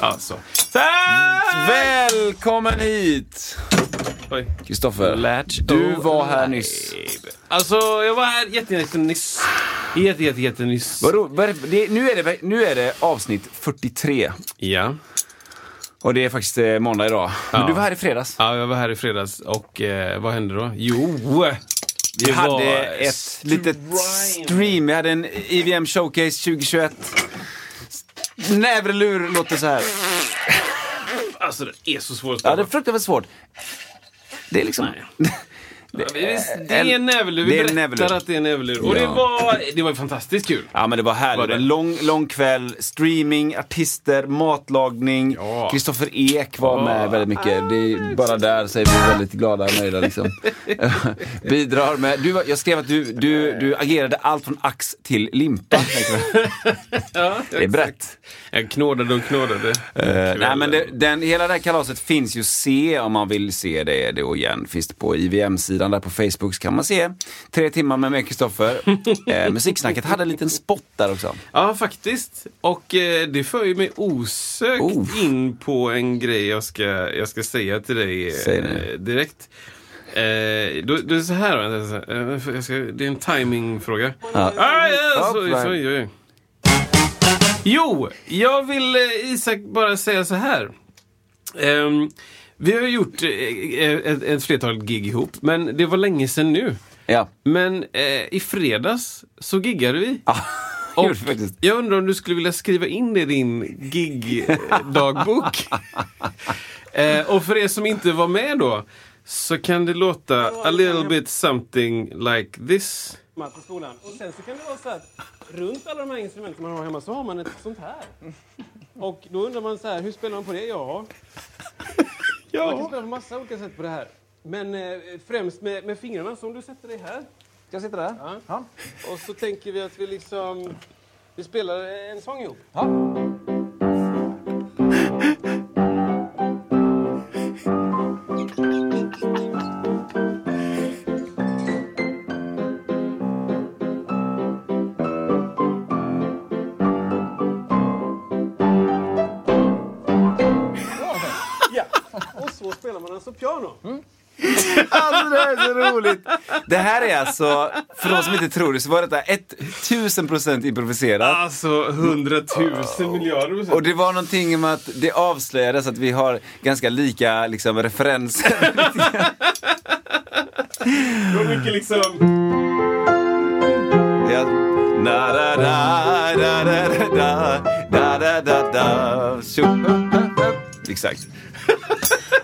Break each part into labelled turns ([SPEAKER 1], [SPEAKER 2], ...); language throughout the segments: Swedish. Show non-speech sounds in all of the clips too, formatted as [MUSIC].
[SPEAKER 1] Alltså. Tack!
[SPEAKER 2] Välkommen hit! Kristoffer, du var här nyss.
[SPEAKER 1] Alltså, jag var här jätte, jätte. Jätte, jätte, jätte nyss.
[SPEAKER 2] Vadå, vad är det- det, nu, är det, nu är det avsnitt 43.
[SPEAKER 1] Ja.
[SPEAKER 2] Och det är faktiskt eh, måndag idag. Men
[SPEAKER 1] Ja.
[SPEAKER 2] du var här i fredags.
[SPEAKER 1] ja, jag var här i fredags och eh, vad hände då? Jo!
[SPEAKER 2] Vi hade ett litet stream. Vi hade en IVM Showcase 2021. Nävre lur låter så här.
[SPEAKER 1] Alltså, det är så svårt att
[SPEAKER 2] Ja, det är fruktansvärt svårt. Det är liksom...
[SPEAKER 1] Ja, visst, det är en näverlur.
[SPEAKER 2] Det
[SPEAKER 1] Vi berättar
[SPEAKER 2] näverlur.
[SPEAKER 1] att det är en näverlur. Och det
[SPEAKER 2] Ja.
[SPEAKER 1] var, det var fantastiskt kul.
[SPEAKER 2] Ja men det var härligt.
[SPEAKER 1] Var det?
[SPEAKER 2] En lång, lång kväll, streaming, artister, matlagning.
[SPEAKER 1] Ja.
[SPEAKER 2] Kristoffer Ek var med väldigt mycket. Det är bara där så är vi väldigt glada och nöjda liksom. [LAUGHS] Bidrar med. Du, jag skrev att du, du, du agerade allt från ax till limpa. [LAUGHS]
[SPEAKER 1] Ja,
[SPEAKER 2] Det är brett.
[SPEAKER 1] Jag knådade och knådade.
[SPEAKER 2] Eh, nej men det, den, hela det här kalaset finns ju att se om man vill se det då igen. Finns det på IVM-sidan där på Facebook så kan man se tre timmar med mig Kristoffer. [LAUGHS] Eh, musiksnacket hade en liten spot där också.
[SPEAKER 1] Ja, faktiskt. Och eh, det för ju mig osökt
[SPEAKER 2] Oh.
[SPEAKER 1] in på en grej jag ska, jag ska säga till dig eh, direkt. Eh, då, då är det så här, vänta, eh, ska, det är en timingfråga.
[SPEAKER 2] Ja.
[SPEAKER 1] Ah, ja, så. Jo, jag vill eh, Isak bara säga så här. Ehm, vi har gjort eh, ett, ett flertal gig ihop, men det var länge sedan nu.
[SPEAKER 2] Ja,
[SPEAKER 1] Men eh, i fredags så giggade vi.
[SPEAKER 2] ja. [LAUGHS]
[SPEAKER 1] Och jag undrar om du skulle vilja skriva in det i din gig-dagbok? [LAUGHS] eh, och för er som inte var med då, så kan det låta a little bit something like this.
[SPEAKER 3] matte i skolan. Och sen så kan det vara så att runt alla de här instrumenten man har hemma så har man ett sånt här. Och då undrar man så här, hur spelar man på det? Ja, man kan spela på massa olika sätt på det här. Men eh, främst med, med fingrarna, så om du sätter dig här.
[SPEAKER 2] Ska jag sitta där?
[SPEAKER 3] Ja. Och så tänker vi att vi liksom, vi spelar en sång ihop. Ja, alltså piano. [LAUGHS]
[SPEAKER 2] Alltså det här är så roligt. Det här är alltså, för de som inte tror det, så var detta 1000% improviserat.
[SPEAKER 1] Alltså hundratusen miljarder procent.
[SPEAKER 2] Och det var någonting med att det avslöjades att vi har ganska lika liksom, referenser. [LAUGHS]
[SPEAKER 1] Det var mycket liksom...
[SPEAKER 2] Ja. Na, da, da, da, da, da, da, da, da, da. Tjo- Exakt.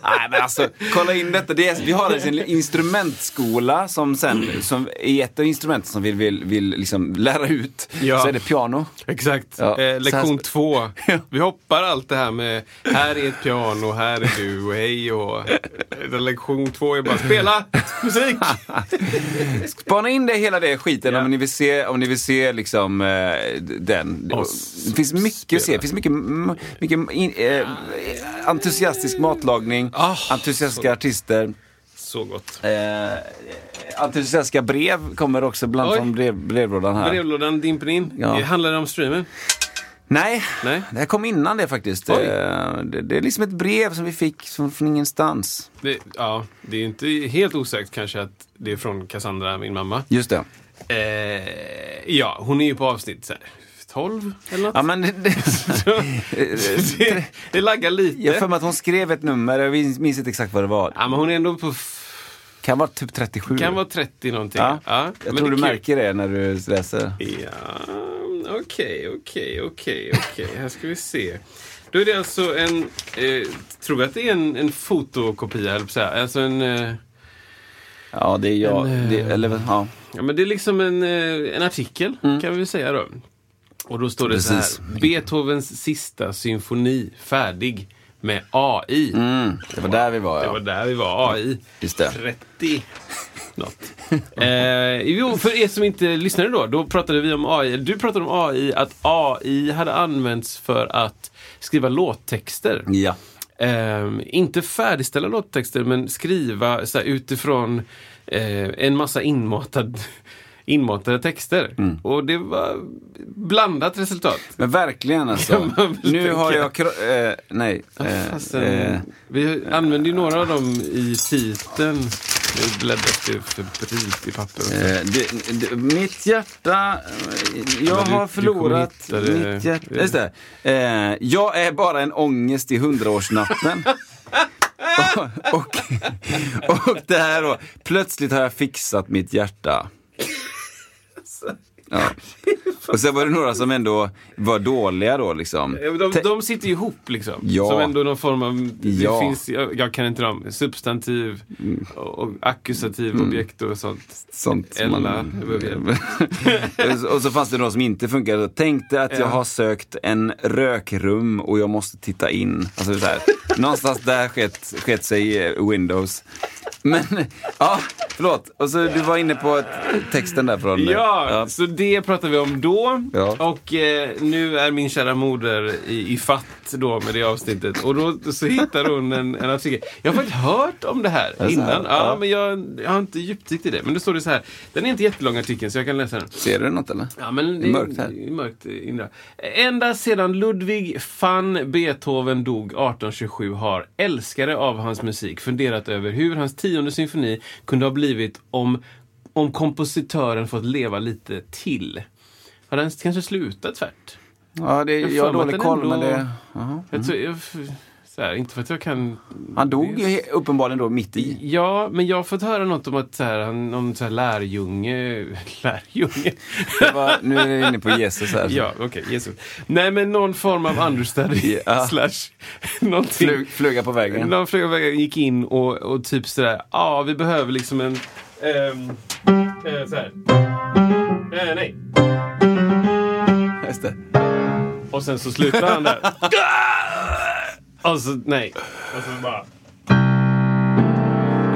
[SPEAKER 2] Nej men alltså, kolla in detta. Det är, vi har en instrumentskola som sen, som är ett av instrumenten som vi vill, vill liksom lära ut.
[SPEAKER 1] Ja.
[SPEAKER 2] Så är det piano.
[SPEAKER 1] Exakt.
[SPEAKER 2] Ja,
[SPEAKER 1] eh, lektion
[SPEAKER 2] så
[SPEAKER 1] två. [LAUGHS] Vi hoppar allt det här med här är ett piano, här är du och hej och... Eh, Lektion två är bara spela musik. [LAUGHS]
[SPEAKER 2] Spana in det hela det skiten
[SPEAKER 1] Ja.
[SPEAKER 2] om ni vill se, om ni vill se liksom eh, den.
[SPEAKER 1] Oss
[SPEAKER 2] Det finns mycket att se.
[SPEAKER 1] spela.
[SPEAKER 2] Det finns mycket, mycket in, eh, entusiastisk matlagning,
[SPEAKER 1] Ah,
[SPEAKER 2] entusiastiska artister.
[SPEAKER 1] Så gott.
[SPEAKER 2] Eh, entusiastiska brev kommer också bland
[SPEAKER 1] Oj.
[SPEAKER 2] från brev, brevlådan här.
[SPEAKER 1] Brevlådan dimper in.
[SPEAKER 2] Ja.
[SPEAKER 1] Det handlar det om streamen?
[SPEAKER 2] Nej,
[SPEAKER 1] Nej.
[SPEAKER 2] det här kom innan det faktiskt. Eh, det, det är liksom ett brev som vi fick från, från ingenstans.
[SPEAKER 1] Det, ja, det är inte helt osäkert kanske att det är från Cassandra, min mamma.
[SPEAKER 2] Just det.
[SPEAKER 1] Eh, ja, hon är ju på avsnitt så här, 12 eller något.
[SPEAKER 2] Ja, men det, det, [LAUGHS]
[SPEAKER 1] det, det laggar lite.
[SPEAKER 2] jag för mig att hon skrev ett nummer, jag minns inte exakt vad det var.
[SPEAKER 1] Ja, men hon är ändå på
[SPEAKER 2] Kan vara typ 37.
[SPEAKER 1] Kan vara 30 någonting.
[SPEAKER 2] Ja.
[SPEAKER 1] Ja,
[SPEAKER 2] Jag
[SPEAKER 1] men
[SPEAKER 2] tror du
[SPEAKER 1] kul.
[SPEAKER 2] märker det när du läser.
[SPEAKER 1] Ja, okej, okej, okej, okej. Här ska vi se. Då är det alltså en, eh, tror vi att det är en, en fotokopia, eller att säga. Alltså en, eh,
[SPEAKER 2] Ja, det är jag.
[SPEAKER 1] En, eh,
[SPEAKER 2] det, eller, ja.
[SPEAKER 1] ja men det är liksom en, eh, en artikel, kan vi säga då. Och då står det.
[SPEAKER 2] Precis.
[SPEAKER 1] så här. Beethovens sista symfoni färdig med AI.
[SPEAKER 2] Mm, det var där vi var,
[SPEAKER 1] Det
[SPEAKER 2] ja.
[SPEAKER 1] var där vi var, AI.
[SPEAKER 2] Just det.
[SPEAKER 1] 30 något. [LAUGHS] eh, jo, för er som inte lyssnade då, då pratade vi om AI. Du pratade om AI, att AI hade använts för att skriva låttexter.
[SPEAKER 2] Ja.
[SPEAKER 1] Eh, inte färdigställa låttexter, men skriva så här, utifrån eh, en massa inmatad, inmatade texter.
[SPEAKER 2] Mm.
[SPEAKER 1] Och det var blandat resultat.
[SPEAKER 2] Men verkligen alltså. [LAUGHS] Nu har jag... Eh, nej. Eh,
[SPEAKER 1] Fasen,
[SPEAKER 2] eh,
[SPEAKER 1] vi använde ju några av dem i titeln. Nu bläddras det febrilt i papper.
[SPEAKER 2] Eh, det, det, mitt hjärta... eh, Jag
[SPEAKER 1] du-
[SPEAKER 2] har förlorat mitt hjärta. Just det. Jag är bara en ångest i hundraårsnatten. [LAUGHS] [LAUGHS] och, och, och det här då. Plötsligt har jag fixat mitt hjärta. Ja. Oh. [LAUGHS] Och sen var det några som ändå var dåliga då liksom.
[SPEAKER 1] Ja, De, de sitter ihop liksom.
[SPEAKER 2] Ja.
[SPEAKER 1] Som ändå någon form av, det
[SPEAKER 2] Ja.
[SPEAKER 1] finns, jag, jag kan inte dem, substantiv och, och ackusativ objekt och sånt.
[SPEAKER 2] Sånt
[SPEAKER 1] Ella,
[SPEAKER 2] man... [LAUGHS] och så fanns det några som inte funkade. Tänkte att jag
[SPEAKER 1] Ja.
[SPEAKER 2] har sökt en rökrum och jag måste titta in. Alltså så här. Någonstans där sket, sket sig eh, Windows. Men, [LAUGHS] ja, förlåt. Och så du var inne på texten där från...
[SPEAKER 1] Ja, så det pratar vi om då.
[SPEAKER 2] Ja.
[SPEAKER 1] Och eh, nu är min kära moder i, i fatt då med det avsnittet. Och då så hittar hon en, en artikel. Jag har faktiskt hört om det här
[SPEAKER 2] det
[SPEAKER 1] innan.
[SPEAKER 2] här?
[SPEAKER 1] Ja,
[SPEAKER 2] Ja.
[SPEAKER 1] men jag, jag har inte djupdykt i det. Men då står det så här. Den är inte jättelång artikeln så jag kan läsa den.
[SPEAKER 2] Ser du något eller?
[SPEAKER 1] Ja, men
[SPEAKER 2] Det är mörkt här.
[SPEAKER 1] det är mörkt inre. Ända sedan Ludwig van Beethoven dog 1827 har älskare av hans musik funderat över hur hans tionde symfoni kunde ha blivit om, om kompositören fått leva lite till. Har den kanske slutat tvärt?
[SPEAKER 2] Ja, det,
[SPEAKER 1] Jag
[SPEAKER 2] jag har dålig koll men det... Jaha.
[SPEAKER 1] Jag tror, jag, så här, inte för att jag kan...
[SPEAKER 2] Han dog he- uppenbarligen då mitt i.
[SPEAKER 1] Ja, men jag har fått höra något om att så här, han, någon så här lärjunge... [LAUGHS] Lärjunge?
[SPEAKER 2] Det var, nu är jag inne på Jesus här.
[SPEAKER 1] Ja, okej, Jesus. Nej, men någon form av understudy
[SPEAKER 2] Ja. [LAUGHS]
[SPEAKER 1] slash någonting.
[SPEAKER 2] Flug, fluga på vägen.
[SPEAKER 1] Någon flugväg gick in och, och typ sådär, ja ah, vi behöver liksom en... ehm, eh, så här. Eh, nej.
[SPEAKER 2] Just det.
[SPEAKER 1] Och sen så slutar han där. [LAUGHS] och så, nej. Och så bara...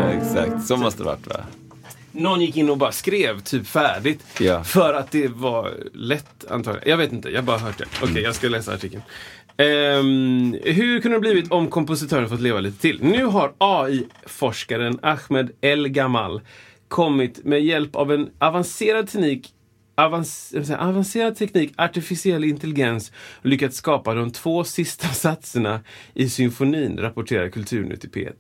[SPEAKER 2] Ja, exakt, så måste det varit va?
[SPEAKER 1] Någon gick in och bara skrev typ färdigt.
[SPEAKER 2] Ja.
[SPEAKER 1] För att det var lätt antagligen. Jag vet inte, jag har bara hört det. Okej, jag ska läsa artikeln. Ehm, hur kunde det blivit om kompositören fått leva lite till? Nu har AI-forskaren Ahmed El Gamal kommit med hjälp av en avancerad teknik avans- avancerad teknik, artificiell intelligens och lyckats skapa de två sista [LAUGHS] satserna i symfonin, rapporterar Kulturnytt i P1.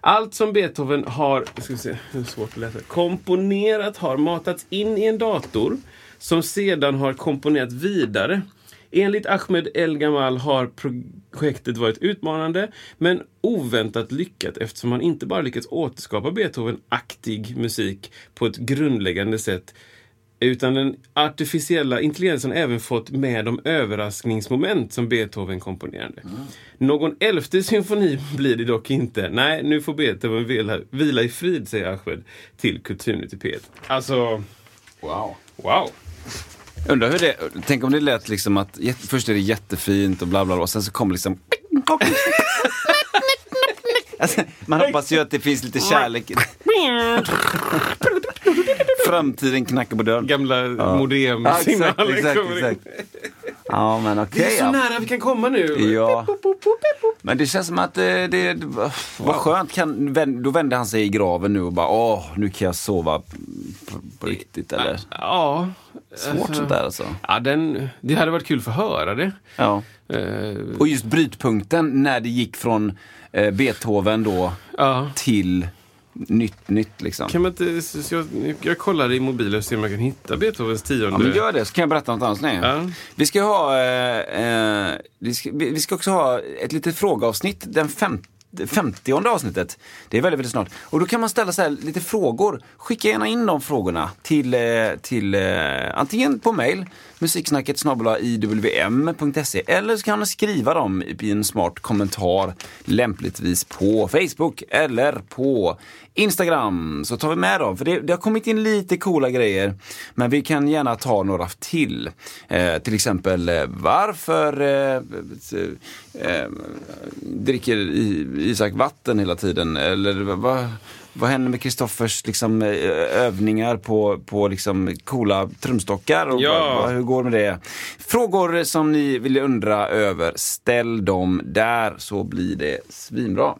[SPEAKER 1] Allt som Beethoven har ska vi se, svårt att läsa, komponerat har matats in i en dator som sedan har komponerat vidare. Enligt Ahmed El Gamal har projektet varit utmanande men oväntat lyckat eftersom han inte bara lyckats återskapa Beethoven-aktig musik på ett grundläggande sätt utan den artificiella intelligensen har även fått med de överraskningsmoment som Beethoven komponerade. Någon elfte symfoni [LAUGHS] blir det dock inte. Nej, nu får Beethoven vila, vila i frid, säger Ahmed till Kulturnytt i P1. Alltså,
[SPEAKER 2] Wow.
[SPEAKER 1] wow.
[SPEAKER 2] Undrar hur det, tänk om det lät liksom att jätte- först är det jättefint och bla bla bla och sen så kommer liksom [LAUGHS] alltså, Man hoppas ju att det finns lite kärlek. [LAUGHS] Framtiden knackar på dörren.
[SPEAKER 1] Gamla
[SPEAKER 2] Ja, exakt,
[SPEAKER 1] modemsignaler
[SPEAKER 2] exakt,
[SPEAKER 1] in.
[SPEAKER 2] exakt. Ja men
[SPEAKER 1] Det
[SPEAKER 2] okej.
[SPEAKER 1] är så
[SPEAKER 2] ja.
[SPEAKER 1] nära vi kan komma nu.
[SPEAKER 2] Ja. Men det känns som att det, det, det vad skönt. Kan, då vände han sig i graven nu och bara åh, nu kan jag sova på, på riktigt eller?
[SPEAKER 1] Ja.
[SPEAKER 2] Svårt
[SPEAKER 1] alltså-
[SPEAKER 2] sånt där alltså.
[SPEAKER 1] Ja, den, det hade varit kul för att höra det.
[SPEAKER 2] Ja.
[SPEAKER 1] Eh,
[SPEAKER 2] Och just brytpunkten när det gick från eh, Beethoven då
[SPEAKER 1] ja.
[SPEAKER 2] till nytt, nytt liksom.
[SPEAKER 1] Kan man inte, jag, jag kollar i mobilen och ser om jag kan hitta Beethovens tionde.
[SPEAKER 2] Ja, men gör det, så kan jag berätta något annat.
[SPEAKER 1] Ja.
[SPEAKER 2] Vi ska ha, eh, eh, vi, ska, vi ska också ha ett litet frågeavsnitt den, fem, 50 avsnittet. Det är väldigt, väldigt snart. Och då kan man ställa så lite frågor. Skicka gärna in de frågorna till, eh, till eh, antingen på mail, musiksnacket iwm.se eller så kan ni skriva dem i en smart kommentar lämpligtvis på Facebook eller på Instagram. Så tar vi med dem, för det, det har kommit in lite coola grejer. Men vi kan gärna ta några till. Eh, till exempel eh, varför eh, eh, eh dricker Isak vatten hela tiden? Eller vad, vad händer med Kristoffers liksom, eh, övningar på, på liksom, coola trumstockar? Och
[SPEAKER 1] Ja.
[SPEAKER 2] vad, hur går det med det? Frågor som ni vill undra över, ställ dem där så blir det svinbra.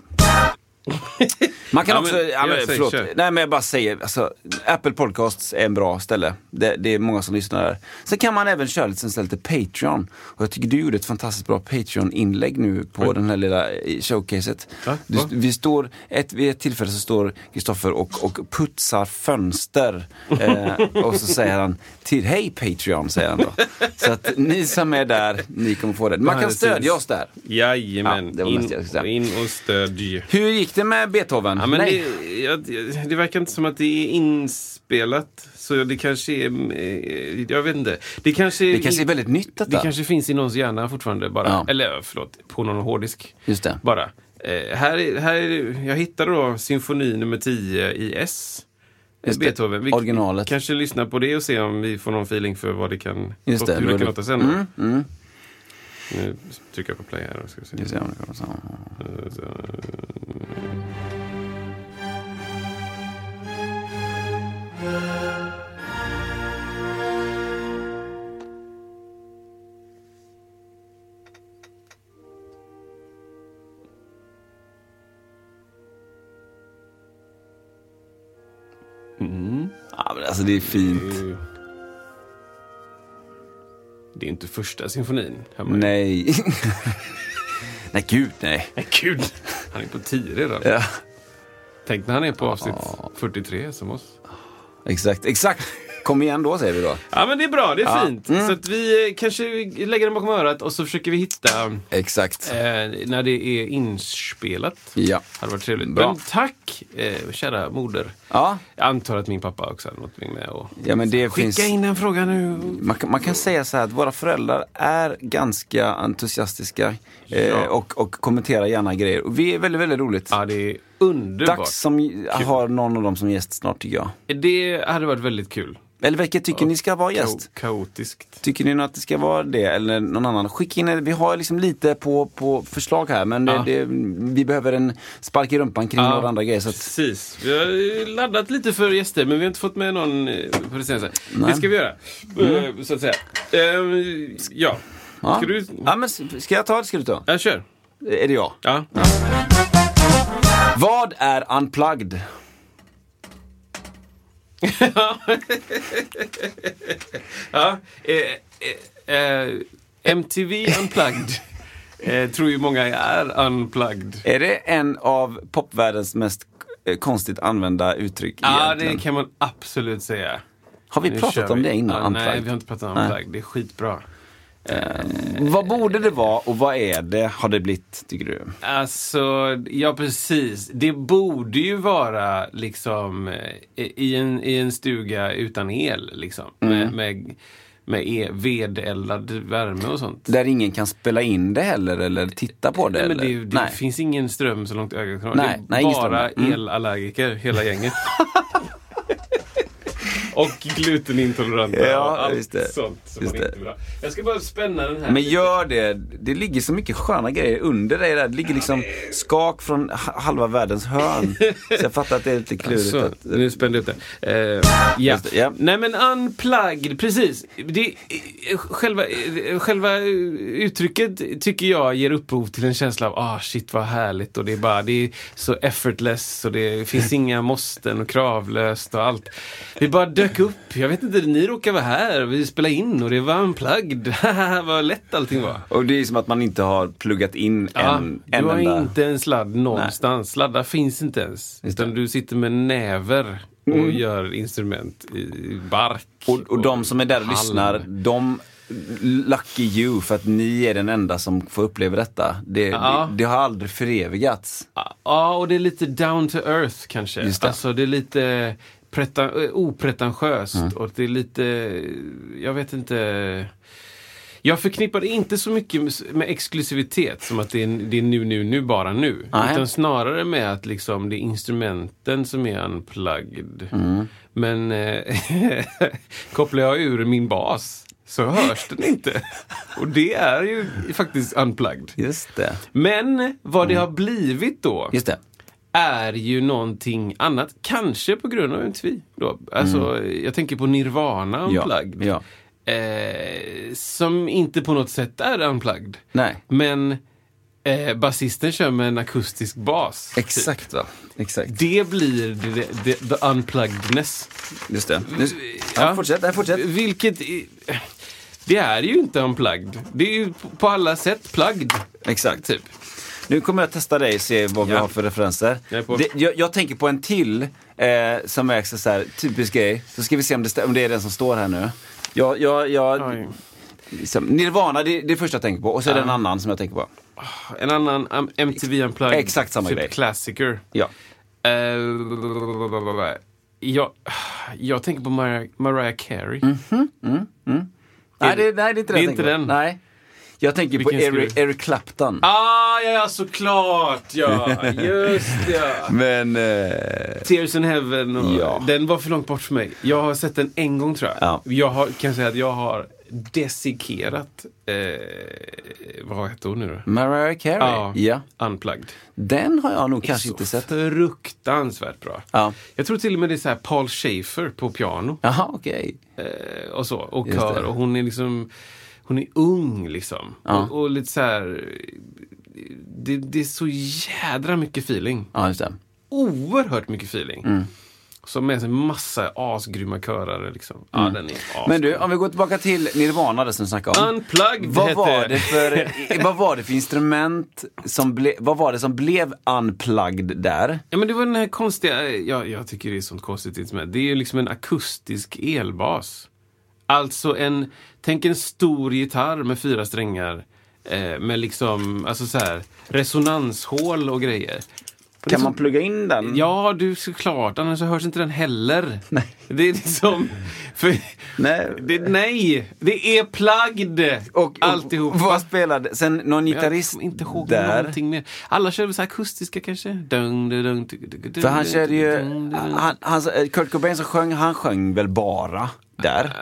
[SPEAKER 2] Man kan
[SPEAKER 1] Ja, men-
[SPEAKER 2] också, ja, men,
[SPEAKER 1] ja, säg,
[SPEAKER 2] förlåt,
[SPEAKER 1] kör.
[SPEAKER 2] nej men jag bara säger, alltså, Apple Podcasts är en bra ställe. Det, det är många som lyssnar där. Sen kan man även köra lite, lite Patreon. Och jag tycker du gjorde ett fantastiskt bra Patreon-inlägg nu på den här lilla eh, showcaset.
[SPEAKER 1] Va?
[SPEAKER 2] Du, vi står, ett, vid ett tillfälle så står Kristoffer och, och putsar fönster. Eh, och så säger han till hej Patreon, säger han då. Så att ni som är där, ni kommer få det. Man kan stödja oss där.
[SPEAKER 1] Jajamän,
[SPEAKER 2] Ja, jag
[SPEAKER 1] in, in och stödj.
[SPEAKER 2] Hur gick det med Beethoven?
[SPEAKER 1] Ja, men
[SPEAKER 2] Nej.
[SPEAKER 1] det, ja, det- verkar inte som att det är inspelat. Så det kanske är... eh, Jag vet inte. Det kanske,
[SPEAKER 2] Det kanske är väldigt nytt detta.
[SPEAKER 1] Det kanske finns i någons hjärna fortfarande bara.
[SPEAKER 2] Ja.
[SPEAKER 1] Eller förlåt, på någon hårddisk.
[SPEAKER 2] Just det.
[SPEAKER 1] Bara. Eh, här, är- här är, jag hittade då symfoni nummer 10 i S.
[SPEAKER 2] Just det.
[SPEAKER 1] Beethoven. Vi
[SPEAKER 2] Originalet.
[SPEAKER 1] kanske lyssnar på det och se om vi får någon feeling för vad det kan,
[SPEAKER 2] Just det,
[SPEAKER 1] hur det kan låta sen.
[SPEAKER 2] Mm, mm.
[SPEAKER 1] Nu trycker jag på play här. Ska vi se.
[SPEAKER 2] Ska vi se om det kommer. Ja, men alltså det är fint.
[SPEAKER 1] Det är inte första symfonin. ju.
[SPEAKER 2] Nej. [LAUGHS] nej, gud nej.
[SPEAKER 1] Nej, gud. Han är på 10 redan.
[SPEAKER 2] Ja,
[SPEAKER 1] Tänk när han är på avsnitt 43 som oss.
[SPEAKER 2] exakt, exakt. Kom igen då säger vi då.
[SPEAKER 1] Ja, men det är bra. Det är
[SPEAKER 2] Ja.
[SPEAKER 1] fint.
[SPEAKER 2] Mm.
[SPEAKER 1] Så att vi eh, kanske lägger den bakom örat och så försöker vi hitta
[SPEAKER 2] Exakt.
[SPEAKER 1] eh, när det är inspelat.
[SPEAKER 2] Ja.
[SPEAKER 1] hade varit trevligt.
[SPEAKER 2] Bra.
[SPEAKER 1] Men tack, eh, kära moder.
[SPEAKER 2] Ja,
[SPEAKER 1] Jag antar att min pappa också hade något med och
[SPEAKER 2] ja men det
[SPEAKER 1] Skicka
[SPEAKER 2] finns...
[SPEAKER 1] in en fråga nu.
[SPEAKER 2] Man kan, man kan säga så här att våra föräldrar är ganska entusiastiska eh,
[SPEAKER 1] Ja.
[SPEAKER 2] och, och kommenterar gärna grejer. Och vi är väldigt, väldigt roligt.
[SPEAKER 1] Ja, det är underbart.
[SPEAKER 2] Dags som har någon av dem som gäst snart tycker jag.
[SPEAKER 1] Det hade varit väldigt kul.
[SPEAKER 2] Eller vilket tycker ni ska vara gäst?
[SPEAKER 1] Ka- kaotiskt.
[SPEAKER 2] Tycker ni att det ska vara det eller någon annan? Skicka in, vi har liksom lite på, på förslag här men det,
[SPEAKER 1] Ja.
[SPEAKER 2] det, vi behöver en spark i rumpan kring
[SPEAKER 1] Ja,
[SPEAKER 2] några andra grejer. Så att,
[SPEAKER 1] Precis. Vi har laddat lite för gäster men vi har inte fått med någon eh, på det senaste.
[SPEAKER 2] Nej. Mm.
[SPEAKER 1] Det ska vi göra. eh, Så att säga. Eh, Ja.
[SPEAKER 2] ja.
[SPEAKER 1] Ska du...
[SPEAKER 2] ja, men ska jag ta det? Ska du ta?
[SPEAKER 1] Jag kör.
[SPEAKER 2] Är det jag?
[SPEAKER 1] Ja.
[SPEAKER 2] Vad är unplugged?
[SPEAKER 1] ja. Eh, eh, eh, MTV Unplugged. eh, tror ju många är unplugged.
[SPEAKER 2] Är det en av popvärldens mest eh, konstigt använda uttryck
[SPEAKER 1] Ja,
[SPEAKER 2] egentligen?
[SPEAKER 1] det kan man absolut säga.
[SPEAKER 2] Har vi
[SPEAKER 1] Nu
[SPEAKER 2] pratat om
[SPEAKER 1] vi.
[SPEAKER 2] det innan?
[SPEAKER 1] Ja, nej, vi har inte pratat om unplugged. Det är skitbra.
[SPEAKER 2] Vad borde det vara och vad är det, har det blivit, tycker du?
[SPEAKER 1] Alltså, ja precis. Det borde ju vara liksom eh, i en, i en stuga utan el. Liksom.
[SPEAKER 2] Mm.
[SPEAKER 1] Med, med, med e, vedeldad värme och sånt.
[SPEAKER 2] Där ingen kan spela in det heller eller titta på det?
[SPEAKER 1] Nej, men det, det finns ingen ström så långt ögat kan nå.
[SPEAKER 2] Nej,
[SPEAKER 1] Det är
[SPEAKER 2] nej,
[SPEAKER 1] bara.
[SPEAKER 2] Mm.
[SPEAKER 1] elallergiker, hela gänget. [LAUGHS] Och glutenintoleranta
[SPEAKER 2] Ja,
[SPEAKER 1] och allt
[SPEAKER 2] det.
[SPEAKER 1] sånt som man inte vill ha. Jag ska bara spänna den här.
[SPEAKER 2] Men gör det. Det ligger så mycket sköna grejer under dig där. Det ligger liksom skak från ha- halva världens hörn. [LAUGHS] Så jag fattar att det är lite klurigt.
[SPEAKER 1] Så,
[SPEAKER 2] att,
[SPEAKER 1] nu spände jag ut det. Eh, ja.
[SPEAKER 2] Det, ja.
[SPEAKER 1] Nej men unplugged, precis. Det, eh, själva, eh, själva uttrycket tycker jag ger upphov till en känsla av ah shit vad härligt och det är bara det är så effortless och det finns inga måsten och kravlöst och allt. Det bara dök upp. Jag vet inte, ni råkar vara här, vi spelade in och det var unplugged. [LAUGHS] vad lätt allting var.
[SPEAKER 2] och det är som att man inte har pluggat in
[SPEAKER 1] Ja,
[SPEAKER 2] en,
[SPEAKER 1] du
[SPEAKER 2] en
[SPEAKER 1] har
[SPEAKER 2] enda...
[SPEAKER 1] inte en sladd någonstans. Sladdar finns inte ens.
[SPEAKER 2] Just
[SPEAKER 1] Utan
[SPEAKER 2] det. Mm.
[SPEAKER 1] du sitter med näver och gör instrument i bark.
[SPEAKER 2] Och, och de som är där och
[SPEAKER 1] halm.
[SPEAKER 2] lyssnar, de lucky you för att ni är den enda som får uppleva detta. Det,
[SPEAKER 1] Ja.
[SPEAKER 2] det, det har aldrig förevigats.
[SPEAKER 1] Ja, och det är lite down to earth kanske.
[SPEAKER 2] Just det.
[SPEAKER 1] Alltså det är lite eh, opretentiöst
[SPEAKER 2] Mm.
[SPEAKER 1] och det är lite, jag vet inte. Jag förknippar det inte så mycket med- exklusivitet som att det är, det är nu, nu, nu, bara nu.
[SPEAKER 2] Nej.
[SPEAKER 1] Utan snarare med att liksom det är instrumenten som är unplugged.
[SPEAKER 2] Mm.
[SPEAKER 1] Men eh, [LAUGHS] kopplar jag ur min bas så hörs den inte. Och det är ju faktiskt unplugged.
[SPEAKER 2] Just det.
[SPEAKER 1] Men vad det har blivit då
[SPEAKER 2] Mm. Just det.
[SPEAKER 1] Är ju någonting annat. Kanske på grund av MTV. Då. Alltså, Jag tänker på Nirvana
[SPEAKER 2] Mm. Ja.
[SPEAKER 1] Unplugged.
[SPEAKER 2] ja.
[SPEAKER 1] Eh, som inte på något sätt är unplugged.
[SPEAKER 2] Nej.
[SPEAKER 1] Men eh, basisten kör med en akustisk bas. typ.
[SPEAKER 2] Exakt va? Exakt.
[SPEAKER 1] Det blir the, the, the unpluggedness.
[SPEAKER 2] Just det. Nu, ja, fortsätt, nej, fortsätt.
[SPEAKER 1] Vilket... Det är ju inte unplugged. Det är ju på alla sätt plugged.
[SPEAKER 2] Exakt.
[SPEAKER 1] Typ.
[SPEAKER 2] Nu kommer jag testa dig och se vad vi
[SPEAKER 1] Ja.
[SPEAKER 2] har för referenser.
[SPEAKER 1] Jag är på.
[SPEAKER 2] Det, jag, jag tänker på en till eh, som är så här, typisk grej. Så ska vi se om det, stä- om det är den som står här nu. Jag, jag, jag,
[SPEAKER 1] Oj.
[SPEAKER 2] liksom, Nirvana, det, det är det första jag tänker på. Och så är det en annan som jag tänker på.
[SPEAKER 1] En annan um, MTV Unplugged.
[SPEAKER 2] Exakt samma
[SPEAKER 1] typ
[SPEAKER 2] grej.
[SPEAKER 1] Klassiker.
[SPEAKER 2] Ja.
[SPEAKER 1] Eh, jag, jag tänker på Mariah, Mariah Carey.
[SPEAKER 2] Mm. Nej, det, nej, det är inte
[SPEAKER 1] det är
[SPEAKER 2] jag
[SPEAKER 1] inte
[SPEAKER 2] tänker på.
[SPEAKER 1] den.
[SPEAKER 2] Nej. Jag tänker på
[SPEAKER 1] Vilken ska
[SPEAKER 2] Eric, Eric Clapton.
[SPEAKER 1] Ah, ja, ja, såklart! Ja, [LAUGHS] just ja.
[SPEAKER 2] Men... Eh,
[SPEAKER 1] Tears in Heaven. Och,
[SPEAKER 2] Ja.
[SPEAKER 1] Den var för långt bort för mig. Jag har sett den en gång tror jag.
[SPEAKER 2] Ja.
[SPEAKER 1] Jag har, kan säga att jag har desikerat, eh, vad heter hon nu då?
[SPEAKER 2] Mariah Carey.
[SPEAKER 1] Ja.
[SPEAKER 2] ja.
[SPEAKER 1] Unplugged.
[SPEAKER 2] Den har jag nog kanske inte sett.
[SPEAKER 1] Fruktansvärt bra.
[SPEAKER 2] Ja.
[SPEAKER 1] Jag tror till och med det är så här Paul Schaefer på piano.
[SPEAKER 2] Jaha, okej.
[SPEAKER 1] Eh, och så. Och
[SPEAKER 2] Just
[SPEAKER 1] kör.
[SPEAKER 2] det.
[SPEAKER 1] Och hon är liksom Hon är ung liksom.
[SPEAKER 2] Ja.
[SPEAKER 1] Och, och lite så här det, det är så jädra mycket feeling.
[SPEAKER 2] Ja, just det.
[SPEAKER 1] Oerhört mycket feeling.
[SPEAKER 2] Mm.
[SPEAKER 1] Som med sig massa asgrymma körare liksom. Ja, den är.
[SPEAKER 2] Mm. Men du, om vi går tillbaka till Nirvana, som du snackade om.
[SPEAKER 1] Unplugged
[SPEAKER 2] Vad
[SPEAKER 1] hette
[SPEAKER 2] var, det för, vad var det för instrument som ble, vad var det som blev unplugged där?
[SPEAKER 1] Ja men det var den här konstiga, ja, jag tycker det är sånt konstigt instrument. Det är ju liksom en akustisk elbas. Alltså en, tänk en stor gitarr med fyra strängar. Eh, med liksom, alltså så här, resonanshål och grejer.
[SPEAKER 2] Kan
[SPEAKER 1] så-
[SPEAKER 2] man plugga in den?
[SPEAKER 1] Ja, du såklart. Annars så hörs inte den heller. Nej. Det är liksom... För,
[SPEAKER 2] Nej.
[SPEAKER 1] det, nej, det är plugged.
[SPEAKER 2] Och, och
[SPEAKER 1] alltihop.
[SPEAKER 2] Vad spelade, sen någon
[SPEAKER 1] Jag
[SPEAKER 2] gitarrist
[SPEAKER 1] kommer inte ihåg
[SPEAKER 2] där?
[SPEAKER 1] någonting mer. Alla kör väl så här akustiska kanske? Dung, dung, dung, dung,
[SPEAKER 2] För han körde ju, han, han, Kurt Cobain som sjöng, han sjöng väl bara där?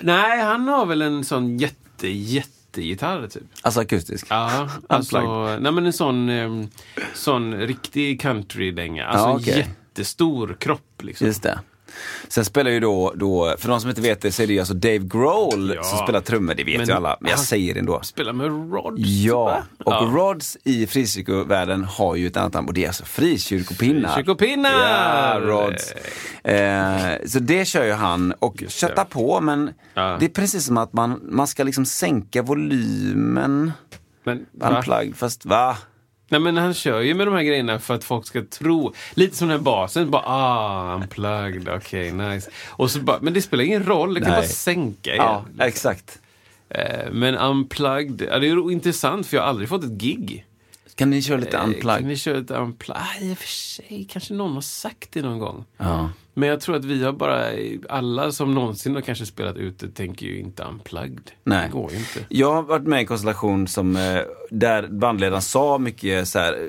[SPEAKER 1] Nej, han har väl en sån jätte, jättegitarr typ.
[SPEAKER 2] Alltså akustisk?
[SPEAKER 1] Ja, [LAUGHS] alltså, nej men en sån, em, sån riktig countrydänga. Alltså
[SPEAKER 2] Ja, okej.
[SPEAKER 1] jättestor kropp liksom.
[SPEAKER 2] Just det. Sen spelar ju då, då, för de som inte vet det, så är det ju alltså Dave Grohl
[SPEAKER 1] Ja.
[SPEAKER 2] som spelar trummor, det vet
[SPEAKER 1] Men
[SPEAKER 2] ju alla, men jag säger det ändå.
[SPEAKER 1] Spelar med Rods.
[SPEAKER 2] Ja, och
[SPEAKER 1] ja.
[SPEAKER 2] Rods i frikyrkovärlden har ju ett annat namn och det är alltså frikyrkopinnar.
[SPEAKER 1] Frikyrkopinnar!
[SPEAKER 2] Ja, Rods. Eh, så det kör ju han och köttar på men
[SPEAKER 1] Ja.
[SPEAKER 2] det är precis som att man, man ska liksom sänka volymen
[SPEAKER 1] Men,
[SPEAKER 2] unplugged, fast va?
[SPEAKER 1] Nej men han kör ju med de här grejerna för att folk ska tro. Lite som den här basen. Bara ah, unplugged, okej, nice. Och så bara, men det spelar ingen roll, det kan
[SPEAKER 2] Nej.
[SPEAKER 1] bara sänka igen.
[SPEAKER 2] Ja, exakt.
[SPEAKER 1] Eh, Men unplugged, ja, det är intressant för jag har aldrig fått ett gig.
[SPEAKER 2] Kan ni köra lite
[SPEAKER 1] Eh,
[SPEAKER 2] unplugged?
[SPEAKER 1] Kan ni köra ett unplugged? Ah, I och för sig, kanske någon har sagt det någon gång.
[SPEAKER 2] Ja.
[SPEAKER 1] Men jag tror att vi har bara, alla som någonsin har kanske spelat ute tänker ju inte unplugged.
[SPEAKER 2] Nej.
[SPEAKER 1] Det går ju inte.
[SPEAKER 2] Jag har varit med i en konstellation som, eh, där bandledaren sa mycket så här,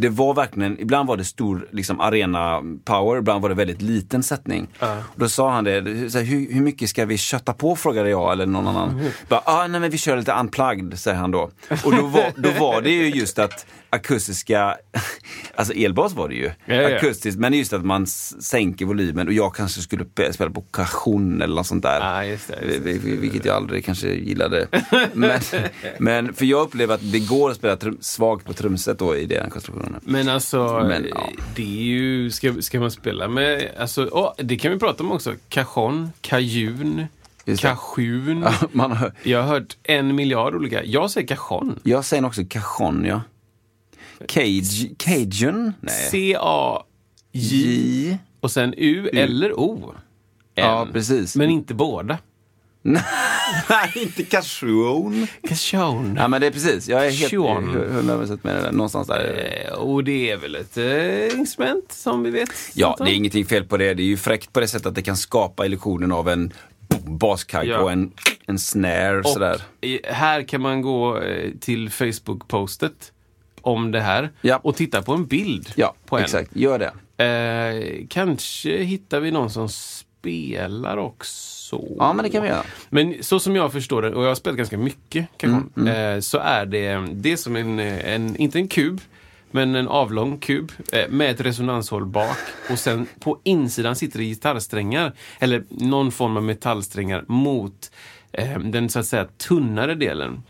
[SPEAKER 2] det var verkligen, ibland var det stor liksom, arena power, ibland var det väldigt liten sättning.
[SPEAKER 1] Ja.
[SPEAKER 2] Då sa han det, så här, hur, hur mycket ska vi kötta på frågade jag eller någon annan.
[SPEAKER 1] Mm.
[SPEAKER 2] Bara, ah, nej men vi kör lite unplugged, säger han då. Och då var, då var det ju just att akustiska, [LAUGHS] alltså elbas var det ju,
[SPEAKER 1] Ja, ja.
[SPEAKER 2] akustiskt, men just att man s- sänker volymen och jag kanske skulle pe- spela på cajon eller något sånt där.
[SPEAKER 1] Ja, just det, just det.
[SPEAKER 2] Vi- vi- Vilket jag aldrig kanske gillade. Men, [LAUGHS] men för jag upplever att det går att spela trum, svagt på trumset då i den konstruktionen.
[SPEAKER 1] Men alltså,
[SPEAKER 2] Men, ja.
[SPEAKER 1] det är ju, ska, ska man spela med, alltså, åh, det kan vi prata om också. Cajon, kajun, kajun.
[SPEAKER 2] Ja, hör,
[SPEAKER 1] Jag har hört en miljard olika. Jag säger cajon.
[SPEAKER 2] jag säger också cajon, ja. Cage, Cajun? Nej.
[SPEAKER 1] C-A-J. Och sen U eller O.
[SPEAKER 2] Ja,
[SPEAKER 1] En.
[SPEAKER 2] precis.
[SPEAKER 1] Men inte båda. [LAUGHS]
[SPEAKER 2] Nej, inte cashewn.
[SPEAKER 1] Cajon.
[SPEAKER 2] Ja, men det är precis. Jag är helt
[SPEAKER 1] Cajon.
[SPEAKER 2] hundra procent med det där. Någonstans där.
[SPEAKER 1] Eh, Och det är väl ett eh, instrument som vi vet?
[SPEAKER 2] Ja, det är ingenting fel på det. Det är ju fräckt på det sättet att det kan skapa illusionen av en baskagg
[SPEAKER 1] Ja.
[SPEAKER 2] och en, en snare sådär.
[SPEAKER 1] Och i- här kan man gå eh, till Facebook-postet om det här
[SPEAKER 2] Ja.
[SPEAKER 1] och titta på en bild
[SPEAKER 2] Ja,
[SPEAKER 1] på en.
[SPEAKER 2] exakt. Gör det.
[SPEAKER 1] Eh, kanske hittar vi någon som spelar också.
[SPEAKER 2] Ja, men det kan vi göra.
[SPEAKER 1] Men så som jag förstår det, och jag har spelat ganska mycket Cajon,
[SPEAKER 2] Mm,
[SPEAKER 1] eh, så är det, det är som en, eh, en, inte en kub, men en avlång kub eh, med ett resonanshål bak. Och sen på insidan sitter det gitarrsträngar, eller någon form av metallsträngar mot eh, den så att säga tunnare delen.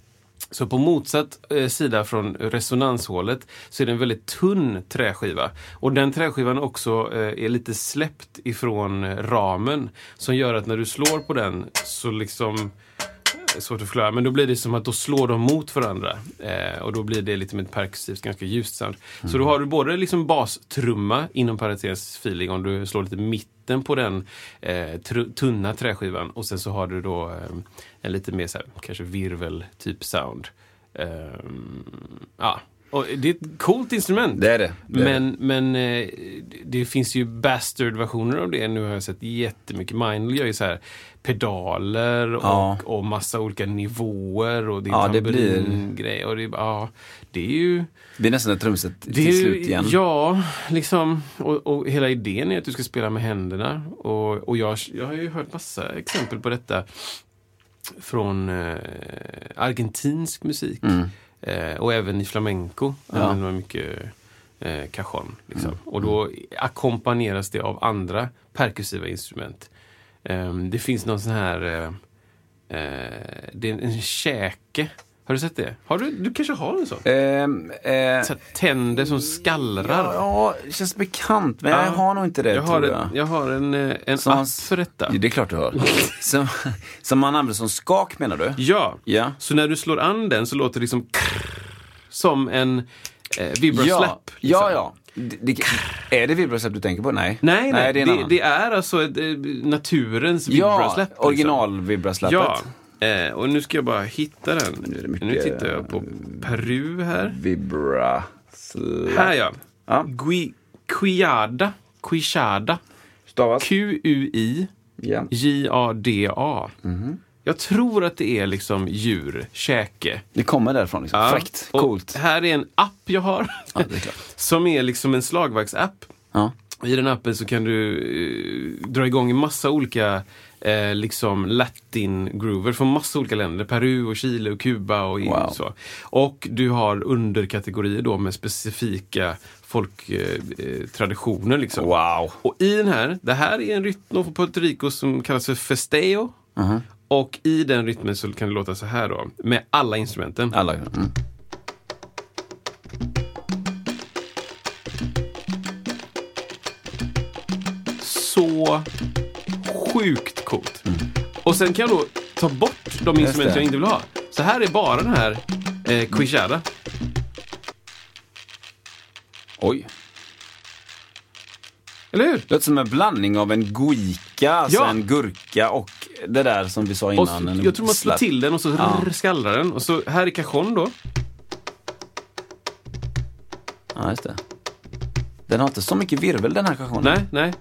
[SPEAKER 1] Så på motsatt eh, sida från resonanshålet så är det en väldigt tunn träskiva. Och den träskivan också eh, är lite släppt ifrån eh, ramen. Som gör att när du slår på den så liksom eh, Svårt att förklara, men då blir det som att då slår de mot varandra. Eh, och då blir det lite med ett perkussivt, ganska ljust sound. Så då har du både liksom bastrumma, inom parentes feeling, om du slår lite mitten på den eh, tunna träskivan. Och sen så har du då eh, en lite mer så här, kanske virvel typ sound. Ehm, ja. Och det är ett coolt instrument.
[SPEAKER 2] Det är det. det, är
[SPEAKER 1] Men, men eh, det finns ju bastard-versioner av det. Nu har jag sett jättemycket. Mindle gör ju så här pedaler och,
[SPEAKER 2] Ja.
[SPEAKER 1] och massa olika nivåer och det är
[SPEAKER 2] Ja, det blir-
[SPEAKER 1] tamburingrej. Och det, är- ja, det är ju...
[SPEAKER 2] det blir nästan ett trumset
[SPEAKER 1] Det är
[SPEAKER 2] till
[SPEAKER 1] ju,
[SPEAKER 2] slut igen.
[SPEAKER 1] Ja, liksom. Och, och hela idén är att du ska spela med händerna. Och, och jag, jag har ju hört massa exempel på detta från eh, argentinsk musik. Eh, och även i flamenco.
[SPEAKER 2] Ja.
[SPEAKER 1] använder man mycket eh, cajon. Liksom.
[SPEAKER 2] Mm.
[SPEAKER 1] Och då ackompanjeras det av andra perkussiva instrument. Eh, det finns någon sån här eh, eh, det är en käke. Har du sett det? Har du, du kanske har en sån?
[SPEAKER 2] Ehm, eh,
[SPEAKER 1] Så tänder som skallrar.
[SPEAKER 2] ja, det känns bekant, men jag
[SPEAKER 1] Ja.
[SPEAKER 2] har nog inte det,
[SPEAKER 1] jag, har
[SPEAKER 2] tror
[SPEAKER 1] en,
[SPEAKER 2] jag.
[SPEAKER 1] jag har en, eh, en
[SPEAKER 2] Som
[SPEAKER 1] app
[SPEAKER 2] man-
[SPEAKER 1] för detta.
[SPEAKER 2] Det är klart du har. som, som man använder som skak, menar du?
[SPEAKER 1] Ja.
[SPEAKER 2] Ja.
[SPEAKER 1] så när du slår an den så låter det liksom som en eh, vibrosläpp.
[SPEAKER 2] Ja,
[SPEAKER 1] liksom.
[SPEAKER 2] ja, ja. Det, det, är det vibrosläpp du tänker på? Nej.
[SPEAKER 1] Nej, nej,
[SPEAKER 2] det är
[SPEAKER 1] det, det är alltså ett, eh, naturens
[SPEAKER 2] ja,
[SPEAKER 1] vibrosläpp. liksom.
[SPEAKER 2] original-vibrosläppet.
[SPEAKER 1] Ja, eh, och nu ska jag bara hitta den.
[SPEAKER 2] Nu
[SPEAKER 1] Nu tittar jag på Peru här.
[SPEAKER 2] Vibrasläpp.
[SPEAKER 1] Här ja.
[SPEAKER 2] Ja.
[SPEAKER 1] Gui, Quiada. Quixada.
[SPEAKER 2] Stavas?
[SPEAKER 1] Q-U-I.
[SPEAKER 2] Ja.
[SPEAKER 1] J-A-D-A.
[SPEAKER 2] Mhm.
[SPEAKER 1] Jag tror att det är liksom djur, käke.
[SPEAKER 2] Det kommer därifrån. Liksom.
[SPEAKER 1] Ja,
[SPEAKER 2] Fräckt.
[SPEAKER 1] och
[SPEAKER 2] Coolt.
[SPEAKER 1] Här är en app jag har.
[SPEAKER 2] Ja, är klart. [LAUGHS]
[SPEAKER 1] som är liksom en slagverksapp.
[SPEAKER 2] Ja.
[SPEAKER 1] I den appen så kan du eh, dra igång en massa olika eh, liksom latin-groover från massa olika länder. Peru och Chile och Kuba och
[SPEAKER 2] Wow.
[SPEAKER 1] så. Och du har underkategorier då med specifika folktraditioner. Eh, traditioner liksom.
[SPEAKER 2] Wow.
[SPEAKER 1] Och i den här, det här är en rytm från Puerto Rico som kallas för festeo.
[SPEAKER 2] Mhm.
[SPEAKER 1] Och i den rytmen så kan det låta så här då, med alla instrumenten.
[SPEAKER 2] Alla. Mm.
[SPEAKER 1] Så sjukt coolt. Och sen kan jag då ta bort de instrument jag inte vill ha. Så här är bara den här eh, Quixada.
[SPEAKER 2] Oj.
[SPEAKER 1] Eller hur?
[SPEAKER 2] Det låter som en blandning av en guica, alltså
[SPEAKER 1] Ja.
[SPEAKER 2] en gurka och det där som vi sa innan.
[SPEAKER 1] så, jag tror man slår till den och så
[SPEAKER 2] Ja.
[SPEAKER 1] rrr, skallrar den. Och så här är cajon då.
[SPEAKER 2] Ja, just det. Den har inte så mycket virvel den här cajonen.
[SPEAKER 1] Nej, nej.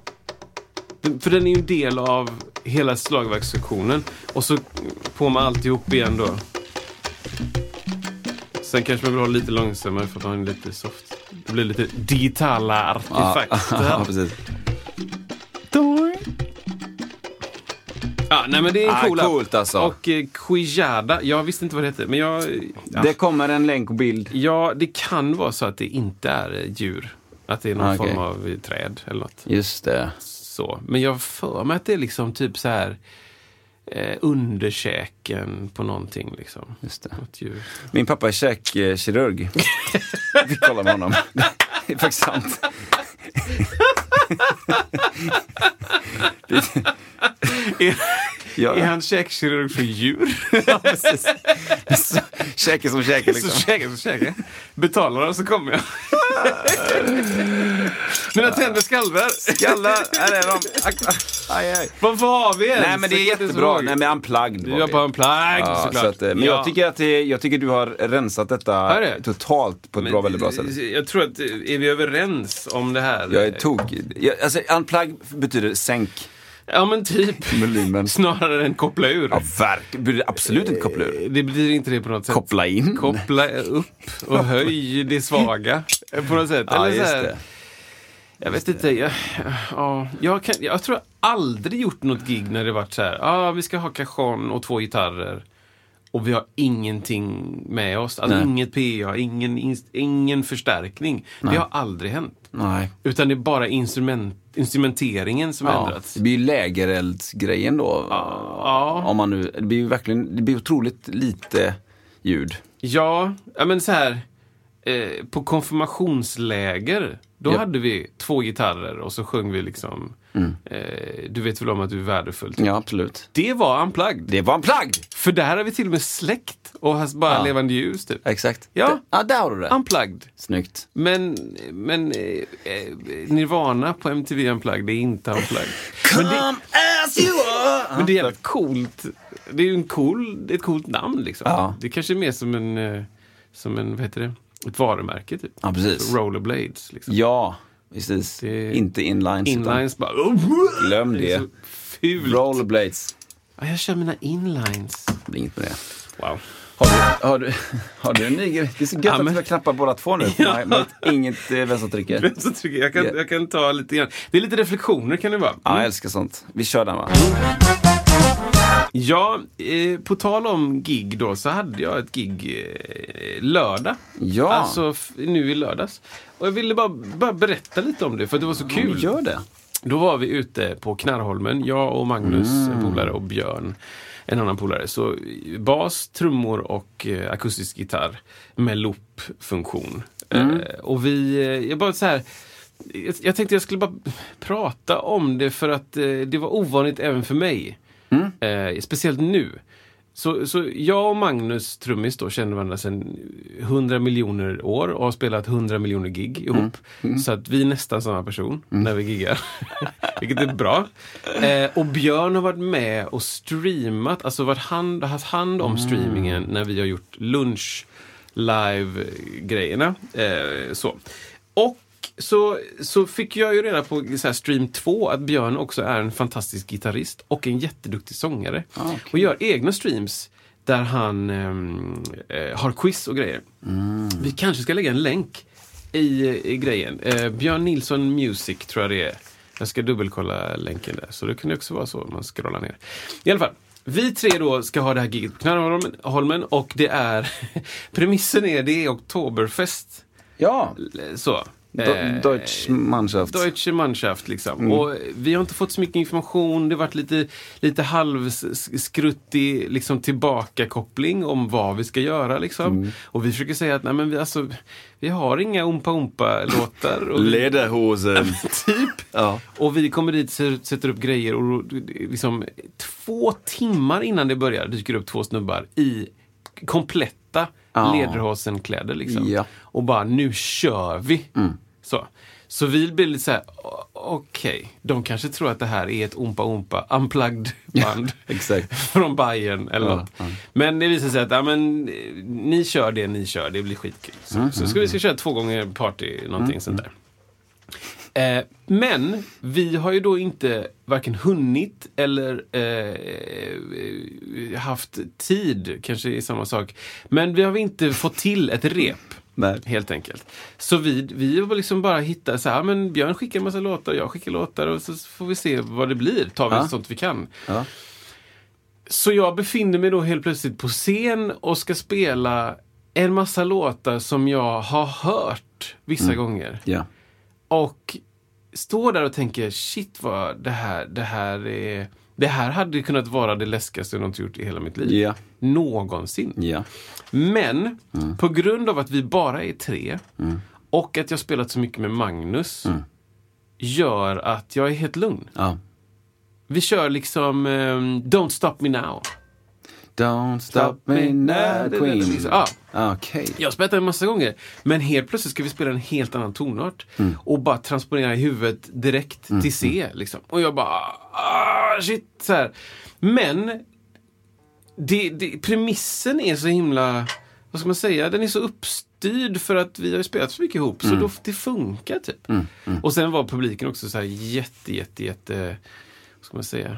[SPEAKER 1] För den är ju en del av hela slagverkssektionen. Och så på med alltihop igen då. Sen kanske man vill ha lite långsammare för att ha en lite soft. Det blir lite digitala
[SPEAKER 2] Ja,
[SPEAKER 1] artefakter.
[SPEAKER 2] ja, [LAUGHS] precis.
[SPEAKER 1] Ja, nej men det är en
[SPEAKER 2] Ah,
[SPEAKER 1] cool
[SPEAKER 2] coolt alltså.
[SPEAKER 1] Och eh, Quijada, jag visste inte vad det hette, men jag... Ja,
[SPEAKER 2] Det kommer en länk och bild.
[SPEAKER 1] ja, det kan vara så att det inte är djur. Att det är någon
[SPEAKER 2] Ah, okej.
[SPEAKER 1] form av träd eller något.
[SPEAKER 2] Just det.
[SPEAKER 1] Så. Men jag har för mig att det är liksom typ så här eh, underkäken på någonting liksom.
[SPEAKER 2] Just det.
[SPEAKER 1] Något djur.
[SPEAKER 2] Min pappa är käkkirurg. Vi kollar med honom. Det är faktiskt sant. Ja.
[SPEAKER 1] är han käkkirurg för djur?
[SPEAKER 2] Ja, precis. Så, Käke som käke liksom.
[SPEAKER 1] Så käke, så käke. Betalar han så kommer jag. Mina tänder skallrar.
[SPEAKER 2] Skallar, här är de. Aj, aj.
[SPEAKER 1] Varför har vi ens?
[SPEAKER 2] Nej men det är jättebra. Nej men unplugged var vi.
[SPEAKER 1] på en plagg
[SPEAKER 2] Ja,
[SPEAKER 1] såklart.
[SPEAKER 2] så att, eh, men
[SPEAKER 1] Ja.
[SPEAKER 2] jag, tycker att jag tycker du har rensat detta totalt på ett bra, väldigt bra sätt.
[SPEAKER 1] Jag tror att, är vi överens om det här?
[SPEAKER 2] Jag är tokig. Jag, alltså, unplug betyder sänk
[SPEAKER 1] Ja men typ.
[SPEAKER 2] volymen. [LAUGHS]
[SPEAKER 1] Snarare än koppla ur.
[SPEAKER 2] Ja, verk. Betyder absolut inte koppla ur.
[SPEAKER 1] Det betyder inte det på något sätt.
[SPEAKER 2] Koppla in.
[SPEAKER 1] Koppla upp och [LAUGHS] höj det svaga. På något sätt.
[SPEAKER 2] Ja,
[SPEAKER 1] Eller så
[SPEAKER 2] just
[SPEAKER 1] här,
[SPEAKER 2] det.
[SPEAKER 1] Jag vet inte. Jag, ja, jag, kan, jag tror jag aldrig gjort något gig när det varit så här. Ah, vi ska ha cajon och två gitarrer. Och vi har ingenting med oss. Alltså
[SPEAKER 2] Nej.
[SPEAKER 1] inget PA, ingen, ingen förstärkning. Det har aldrig hänt.
[SPEAKER 2] Nej.
[SPEAKER 1] Utan det är bara instrument, instrumenteringen som har
[SPEAKER 2] Ja,
[SPEAKER 1] ändrats.
[SPEAKER 2] det blir ju lägereldsgrejen då.
[SPEAKER 1] Ja.
[SPEAKER 2] Om man nu, det blir ju verkligen, det blir otroligt lite ljud.
[SPEAKER 1] Ja, ja men så här. Eh, på konfirmationsläger, då
[SPEAKER 2] Ja.
[SPEAKER 1] hade vi två gitarrer och så sjöng vi liksom eh, Du vet väl om att du är värdefull.
[SPEAKER 2] Mm. Ja, absolut.
[SPEAKER 1] Det var unplugged.
[SPEAKER 2] Det var en plagg!
[SPEAKER 1] För där har vi till och med släckt och har bara
[SPEAKER 2] Ja.
[SPEAKER 1] levande ljus typ.
[SPEAKER 2] Exakt.
[SPEAKER 1] Ja.
[SPEAKER 2] Det, ja, där har du det.
[SPEAKER 1] Unplugged.
[SPEAKER 2] Snyggt.
[SPEAKER 1] Men, men eh, eh, Nirvana på MTV Unplugged, det är inte unplugged. [LAUGHS] Men det,
[SPEAKER 2] as you are!
[SPEAKER 1] men det är jävligt coolt. Det är ju en cool, ett coolt namn liksom.
[SPEAKER 2] Ja.
[SPEAKER 1] Det kanske är mer som en, eh, som en, vad heter det? Ett varumärke typ.
[SPEAKER 2] Ja, precis.
[SPEAKER 1] Rollerblades. Liksom.
[SPEAKER 2] Ja, precis.
[SPEAKER 1] Det-
[SPEAKER 2] Inte inlines. utan
[SPEAKER 1] Inlines bara...
[SPEAKER 2] Glöm
[SPEAKER 1] Det är
[SPEAKER 2] det.
[SPEAKER 1] fult.
[SPEAKER 2] Rollerblades.
[SPEAKER 1] Ja, jag kör mina inlines.
[SPEAKER 2] Det blir inget med det.
[SPEAKER 1] Wow.
[SPEAKER 2] Har du, har du, har du en ny grej? Det är så gött
[SPEAKER 1] Ja,
[SPEAKER 2] att
[SPEAKER 1] men-
[SPEAKER 2] vi har knappat båda två nu.
[SPEAKER 1] Ja.
[SPEAKER 2] Vet inget eh.
[SPEAKER 1] Så tycker jag, kan,
[SPEAKER 2] Ja.
[SPEAKER 1] jag kan ta lite grann. Det är lite reflektioner kan det vara.
[SPEAKER 2] Ja, jag älskar sånt. Vi kör den va?
[SPEAKER 1] Ja, eh, på tal om gig då så hade jag ett gig eh, lördag.
[SPEAKER 2] Ja.
[SPEAKER 1] Alltså nu i lördags. Och jag ville bara, bara berätta lite om det för det var så kul.
[SPEAKER 2] Gör det.
[SPEAKER 1] Då var vi ute på Knarrholmen, jag och Magnus, en polare, och Björn, en annan polare. Så bas, trummor och eh, akustisk gitarr med loop-funktion. Eh, och vi, eh, jag bara så här, jag, jag tänkte jag skulle bara prata om det för att eh, det var ovanligt även för mig. Eh, speciellt nu. Så, så jag och Magnus Trummis då känner varandra sedan 100 miljoner år och har spelat 100 miljoner gig ihop. Så att vi är nästan samma person när vi giggar. [LAUGHS] Vilket är bra. Eh, och Björn har varit med och streamat, alltså varit hand, haft hand om streamingen när vi har gjort lunch live-grejerna. Eh, så. Och så, så fick jag ju reda på så stream 2 att Björn också är en fantastisk gitarrist och en jätteduktig sångare. Och gör egna streams där han ehm, eh, har quiz och grejer. Vi kanske ska lägga en länk i, i grejen. Eh, Björn Nilsson Music tror jag det är. Jag ska dubbelkolla länken där. Så det kunde också vara så om man scrollar ner. I alla fall. Vi tre då ska ha det här giget på Knarrholmen och det är [LAUGHS] Premissen är det är Oktoberfest.
[SPEAKER 2] Ja.
[SPEAKER 1] Så.
[SPEAKER 2] Do,
[SPEAKER 1] Eh,
[SPEAKER 2] Mannschaft.
[SPEAKER 1] Deutsche Mannschaft liksom. Och vi har inte fått så mycket information. Det har varit lite, lite halvskruttig liksom, tillbakakoppling om vad vi ska göra. Liksom. Och vi försöker säga att nej, men vi, alltså, vi har inga Ompa Ompa-låtar. Och
[SPEAKER 2] Lederhosen. [LAUGHS]
[SPEAKER 1] typ.
[SPEAKER 2] ja.
[SPEAKER 1] Och vi kommer dit, s- sätter upp grejer och liksom två timmar innan det börjar dyker upp två snubbar i kompletta
[SPEAKER 2] Ja.
[SPEAKER 1] lederhosenkläder. Liksom.
[SPEAKER 2] Ja.
[SPEAKER 1] Och bara, nu kör vi! Så. Så vi blir lite så här, o- okej, de kanske tror att det här är ett Ompa Ompa unplugged [LAUGHS] band. [LAUGHS] Från Bayern eller
[SPEAKER 2] Ja,
[SPEAKER 1] något.
[SPEAKER 2] ja.
[SPEAKER 1] Men det visar sig att ja, men, eh, ni kör det ni kör, det blir skitkul. Så,
[SPEAKER 2] Mm,
[SPEAKER 1] så ska vi ska köra två gånger party, någonting sånt där. Eh, men vi har ju då inte varken hunnit eller eh, haft tid, kanske är samma sak. Men vi har inte fått till ett rep.
[SPEAKER 2] Nej.
[SPEAKER 1] Helt enkelt. Så vi, vi liksom bara hittat så här, men Björn skickar en massa låtar, jag skickar låtar och så får vi se vad det blir. Tar vi
[SPEAKER 2] Ja.
[SPEAKER 1] sånt vi kan.
[SPEAKER 2] Ja.
[SPEAKER 1] Så jag befinner mig då helt plötsligt på scen och ska spela en massa låtar som jag har hört vissa gånger.
[SPEAKER 2] Ja.
[SPEAKER 1] Och står där och tänker, shit vad det här, det här är... Det här hade kunnat vara det läskigaste jag någonsin gjort i hela mitt liv.
[SPEAKER 2] Ja.
[SPEAKER 1] Någonsin.
[SPEAKER 2] Ja.
[SPEAKER 1] Men på grund av att vi bara är tre och att jag spelat så mycket med Magnus gör att jag är helt lugn.
[SPEAKER 2] Ja.
[SPEAKER 1] Vi kör liksom ehm, Don't Stop Me Now.
[SPEAKER 2] Don't stop me now, Queen.
[SPEAKER 1] Ja.
[SPEAKER 2] Okej.
[SPEAKER 1] Jag har spelat den en massa gånger. Men helt plötsligt ska vi spela en helt annan tonart. Och bara transponera i huvudet direkt till C. Liksom. Och jag bara, ah, shit. Så här. Men det, det, premissen är så himla, vad ska man säga, den är så uppstyrd för att vi har spelat så mycket ihop. Så då, det funkar typ. Och sen var publiken också så här jätte, jätte, jätte, vad ska man säga,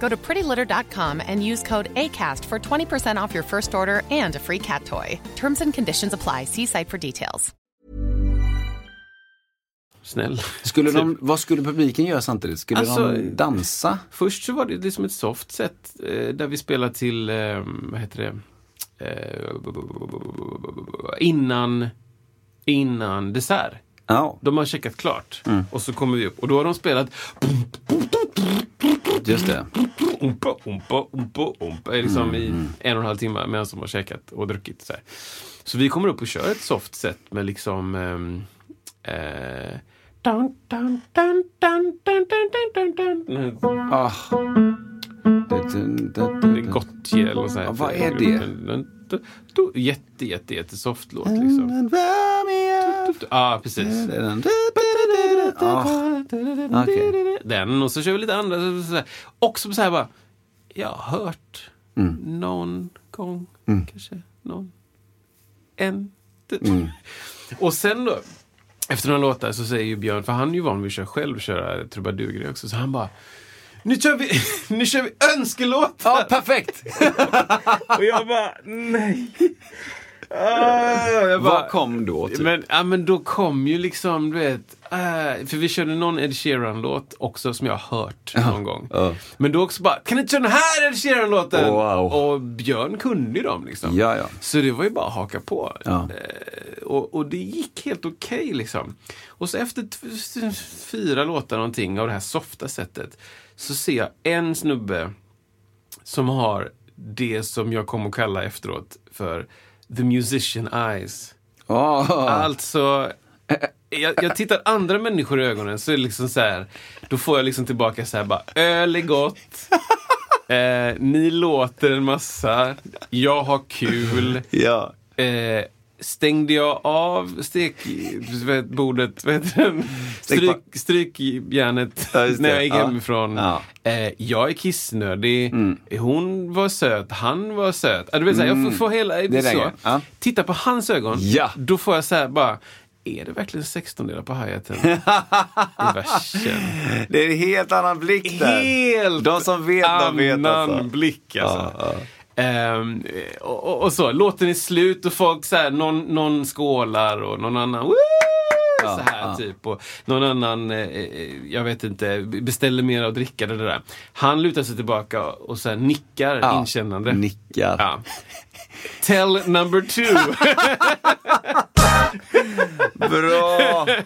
[SPEAKER 4] Go to prettylitter.com and use code ACAST for 20% off your first order and a free cat toy. Terms and conditions apply. See site for details.
[SPEAKER 1] snäll.
[SPEAKER 2] Skulle de, [LAUGHS] vad skulle publiken göra samtidigt? Skulle
[SPEAKER 1] Alltså-
[SPEAKER 2] de dansa?
[SPEAKER 1] Först så var det liksom ett soft set eh, där vi spelade till, eh, vad heter det, eh, innan, innan dessert.
[SPEAKER 2] Ja,
[SPEAKER 1] De har checkat klart och så kommer vi upp och då har de spelat
[SPEAKER 2] Just det.
[SPEAKER 1] Umpa, umpa, umpa, umpa. Liksom mm. i en och en halv timme medan de har käkat och druckit. Så, här. så vi kommer upp och kör ett soft set med liksom eh, eh, Dun, eller så här.
[SPEAKER 2] Ah, vad är det?
[SPEAKER 1] Jätte, jätte, jättesoft låt liksom. Ja, ah, precis.
[SPEAKER 2] Ah, okej.
[SPEAKER 1] Den och så kör vi lite andra. så- så- så här. Bara, jag har hört någon gång, kanske någon, en. [LAUGHS] Och sen då, efter några låtar så säger ju Björn, för han är ju van vid att köra själv, köra trubadurgrejer också, så han bara nu kör vi, [LAUGHS] nu kör vi önskelåtar!
[SPEAKER 2] Ja, perfekt! [LAUGHS]
[SPEAKER 1] Och jag bara, nej. Ah, jag bara,
[SPEAKER 2] Vad kom då? Typ?
[SPEAKER 1] men, ja, men då kom ju liksom, du vet, äh, för vi körde någon Ed Sheeran-låt också som jag har hört någon gång.
[SPEAKER 2] ja.
[SPEAKER 1] Men då också bara, kan du inte köra den här Ed Sheeran-låten?
[SPEAKER 2] Wow.
[SPEAKER 1] Och Björn kunde ju dem liksom.
[SPEAKER 2] Ja, ja.
[SPEAKER 1] Så det var ju bara att haka på.
[SPEAKER 2] Ja.
[SPEAKER 1] Eh, och, och det gick helt okej liksom. Och så efter fyra låtar någonting av det här softa sättet så ser jag en snubbe som har det som jag kommer att kalla efteråt för the musician eyes.
[SPEAKER 2] Ah.
[SPEAKER 1] Alltså, jag, jag tittar andra människor i ögonen så är det liksom så här, då får jag liksom tillbaka så här bara, öl är gott. Eh, ni låter en massa, jag har kul.
[SPEAKER 2] Ja.
[SPEAKER 1] Eh, stängde jag av stekbordet, vad heter den? Stryk, strykjärnet
[SPEAKER 2] Ja,
[SPEAKER 1] när jag gick
[SPEAKER 2] Ja.
[SPEAKER 1] hemifrån.
[SPEAKER 2] Ja.
[SPEAKER 1] Eh, jag är kissnödig. Hon var söt, han var söt. Ja, Du vet, så här, jag får, får hela,
[SPEAKER 2] Det
[SPEAKER 1] så.
[SPEAKER 2] Ja.
[SPEAKER 1] Titta på hans ögon.
[SPEAKER 2] Ja.
[SPEAKER 1] Då får jag så här bara, är det verkligen 16 delar på hi-haten? [LAUGHS] I versen.
[SPEAKER 2] Det är en helt annan blick där.
[SPEAKER 1] Helt
[SPEAKER 2] De som vet, de vet
[SPEAKER 1] annan
[SPEAKER 2] alltså.
[SPEAKER 1] blick alltså.
[SPEAKER 2] Ja,
[SPEAKER 1] Ehm, och, och, och så, låten är slut och folk så här, någon, någon skålar och någon annan Woo! så här
[SPEAKER 2] ja.
[SPEAKER 1] typ. Och någon annan, eh, eh, jag vet inte, beställer mer att dricka. Det där. Han lutar sig tillbaka och så nickar
[SPEAKER 2] Ja.
[SPEAKER 1] inkännande.
[SPEAKER 2] Nickar.
[SPEAKER 1] Ja. Tell number two. [LAUGHS]
[SPEAKER 2] Bra! [LAUGHS]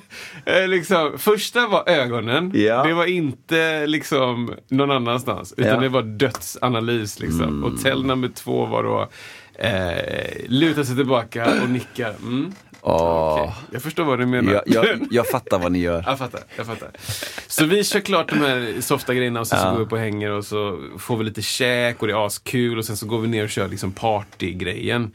[SPEAKER 1] Eh, liksom, första var ögonen.
[SPEAKER 2] Ja.
[SPEAKER 1] Det var inte liksom någon annanstans. Utan
[SPEAKER 2] Ja. Mm.
[SPEAKER 1] det var dödsanalys. Liksom. Och tell nummer två var då eh, luta sig tillbaka och nicka. Mm.
[SPEAKER 2] Åh.
[SPEAKER 1] Okej, Jag förstår vad du menar.
[SPEAKER 2] Jag, jag, [LAUGHS] jag fattar vad ni gör.
[SPEAKER 1] Jag fattar, jag fattar. Så vi kör klart de här softa grejerna och sen så
[SPEAKER 2] Ja.
[SPEAKER 1] går vi upp och hänger och så får vi lite käk och det är askul och sen så går vi ner och kör liksom partygrejen.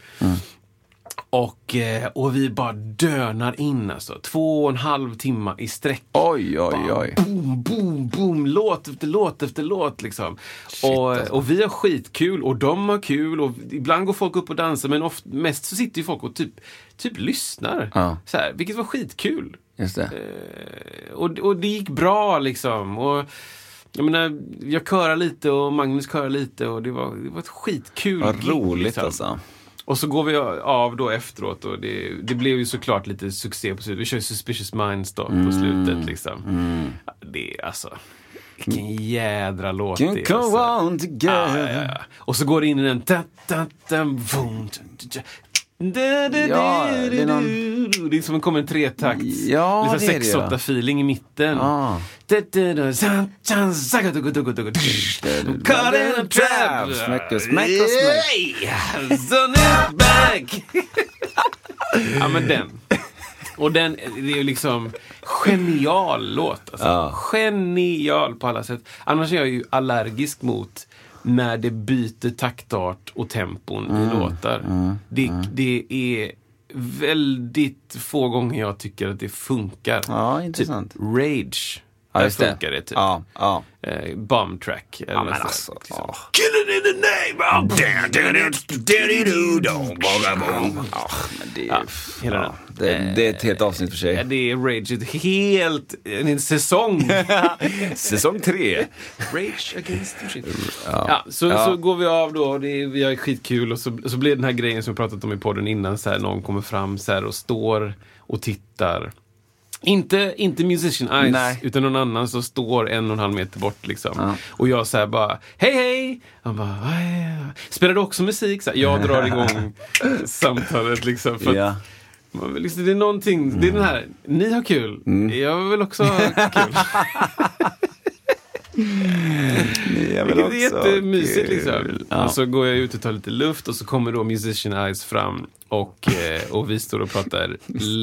[SPEAKER 1] Och, eh, och vi bara dönar in alltså. Två och en halv timme i sträck.
[SPEAKER 2] Oj, oj, oj.
[SPEAKER 1] Boom, boom, boom. låt efter låt efter låt. Liksom. och,
[SPEAKER 2] alltså.
[SPEAKER 1] och vi har skitkul och de har kul och ibland går folk upp och dansar men oft, mest så sitter ju folk och typ, typ lyssnar.
[SPEAKER 2] Ja.
[SPEAKER 1] Så här, vilket var skitkul.
[SPEAKER 2] Just det.
[SPEAKER 1] Eh, och, och det gick bra liksom. Och, jag menar, jag körar lite och Magnus körar lite och det var, det var ett skitkul
[SPEAKER 2] Vad roligt
[SPEAKER 1] liksom.
[SPEAKER 2] alltså.
[SPEAKER 1] Och så går vi av då efteråt och det, det blev ju såklart lite succé på slutet. Vi kör ju Suspicious Minds då
[SPEAKER 2] Mm.
[SPEAKER 1] på slutet liksom. Ja, Det är alltså, vilken jädra låt
[SPEAKER 2] Can
[SPEAKER 1] det är.
[SPEAKER 2] go
[SPEAKER 1] Alltså.
[SPEAKER 2] on together.
[SPEAKER 1] Ja, ja, ja. Och så går det in i den... Da, da,
[SPEAKER 2] Ja, det är någon-.
[SPEAKER 1] Det är som en kommer en tretakt.
[SPEAKER 2] Ja,
[SPEAKER 1] Lite
[SPEAKER 2] det är det, ja.
[SPEAKER 1] 6-8-feeling i mitten.
[SPEAKER 2] Ah.
[SPEAKER 1] Caught in a trap.
[SPEAKER 2] Smäck och
[SPEAKER 1] back. [LAUGHS] ja, men den. Och den, det är ju liksom genial låt. Alltså.
[SPEAKER 2] Ja.
[SPEAKER 1] Genial på alla sätt. Annars är jag ju allergisk mot när det byter taktart och tempon
[SPEAKER 2] Mm.
[SPEAKER 1] i låtar. Det, det är väldigt få gånger jag tycker att det funkar.
[SPEAKER 2] Ja, intressant.
[SPEAKER 1] Typ Rage.
[SPEAKER 2] Ja,
[SPEAKER 1] Där
[SPEAKER 2] det.
[SPEAKER 1] funkar det typ.
[SPEAKER 2] Ja, ja.
[SPEAKER 1] Eh, bomb track. Eller
[SPEAKER 2] Ja, men alltså.
[SPEAKER 1] liksom.
[SPEAKER 2] ja.
[SPEAKER 1] Killing in the name of...
[SPEAKER 2] Ja, men det är,
[SPEAKER 1] Ja, hela
[SPEAKER 2] ja, det, det är ett helt avsnitt för sig.
[SPEAKER 1] det är Rage, ett helt, en säsong. [LAUGHS]
[SPEAKER 2] Säsong tre.
[SPEAKER 1] Rage against the shit. Ja. så,
[SPEAKER 2] Ja.
[SPEAKER 1] så går vi av då, det är, vi har skitkul och så, så blir den här grejen som vi pratat om i podden innan, så här, någon kommer fram så här, och står och tittar. Inte, inte Musician Eyes,
[SPEAKER 2] Nej.
[SPEAKER 1] utan någon annan som står en och en halv meter bort. Liksom.
[SPEAKER 2] Ja.
[SPEAKER 1] Och jag säger bara, hej hej! Han bara, "Vad är- Spelar du också musik? Så här, jag drar [LAUGHS] igång samtalet. Liksom, för att
[SPEAKER 2] Ja.
[SPEAKER 1] vill liksom, det är någonting, det är den här, ni har kul,
[SPEAKER 2] Mm.
[SPEAKER 1] jag vill också ha kul. [LAUGHS] Vilket är jättemysigt
[SPEAKER 2] Kul.
[SPEAKER 1] liksom.
[SPEAKER 2] Ja.
[SPEAKER 1] Och så går jag ut och tar lite luft och så kommer då Musician Eyes fram och, eh, och vi står och pratar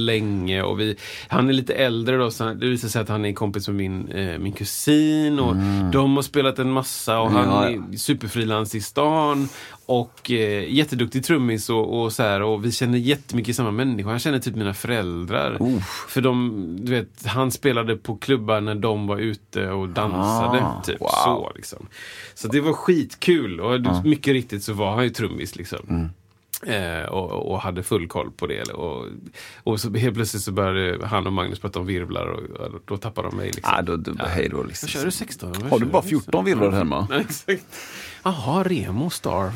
[SPEAKER 1] länge. Och vi, han är lite äldre då, så det visar sig att han är kompis med min, eh, min kusin och de har spelat en massa och han
[SPEAKER 2] Mm. Ja, ja.
[SPEAKER 1] är superfrilans i stan och eh, jätteduktig trummis och, och så här och vi känner jättemycket samma människor. Han känner typ mina föräldrar. För de, du vet, han spelade på klubbar när de var ute och dansade.
[SPEAKER 2] Ah,
[SPEAKER 1] typ
[SPEAKER 2] wow.
[SPEAKER 1] så liksom. Så det var skitkul och mycket riktigt så var han ju trummis liksom.
[SPEAKER 2] Mm.
[SPEAKER 1] Eh, och, och hade full koll på det. Och, och så helt plötsligt så började han och Magnus prata om virvlar och, och då tappade de mig. Liksom.
[SPEAKER 2] Ja, då, då, hej då liksom.
[SPEAKER 1] Vad kör du 16? Vad
[SPEAKER 2] Har du bara 14 virvlar hemma? [LAUGHS]
[SPEAKER 1] Ja, exakt. Jaha, Remo Star.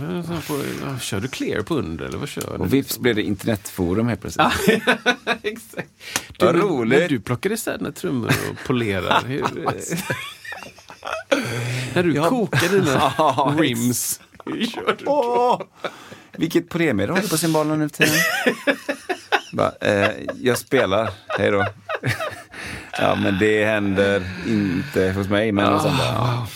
[SPEAKER 1] På- ja, Kör du clear på under eller vad kör du?
[SPEAKER 2] Och vips blev det internetforum helt plötsligt. [LAUGHS]
[SPEAKER 1] Exakt.
[SPEAKER 2] Vad roligt. [LAUGHS]
[SPEAKER 1] När du plockar isär dina trummor och polerar. hur, när du kokar dina
[SPEAKER 2] Ja,
[SPEAKER 1] rims. Hur kör du?
[SPEAKER 2] Åh, vilket premie du har på cymbalen nu för tiden. Bara, eh, jag spelar, hej då. ja, men det händer inte hos mig. Men och sånt där. ja.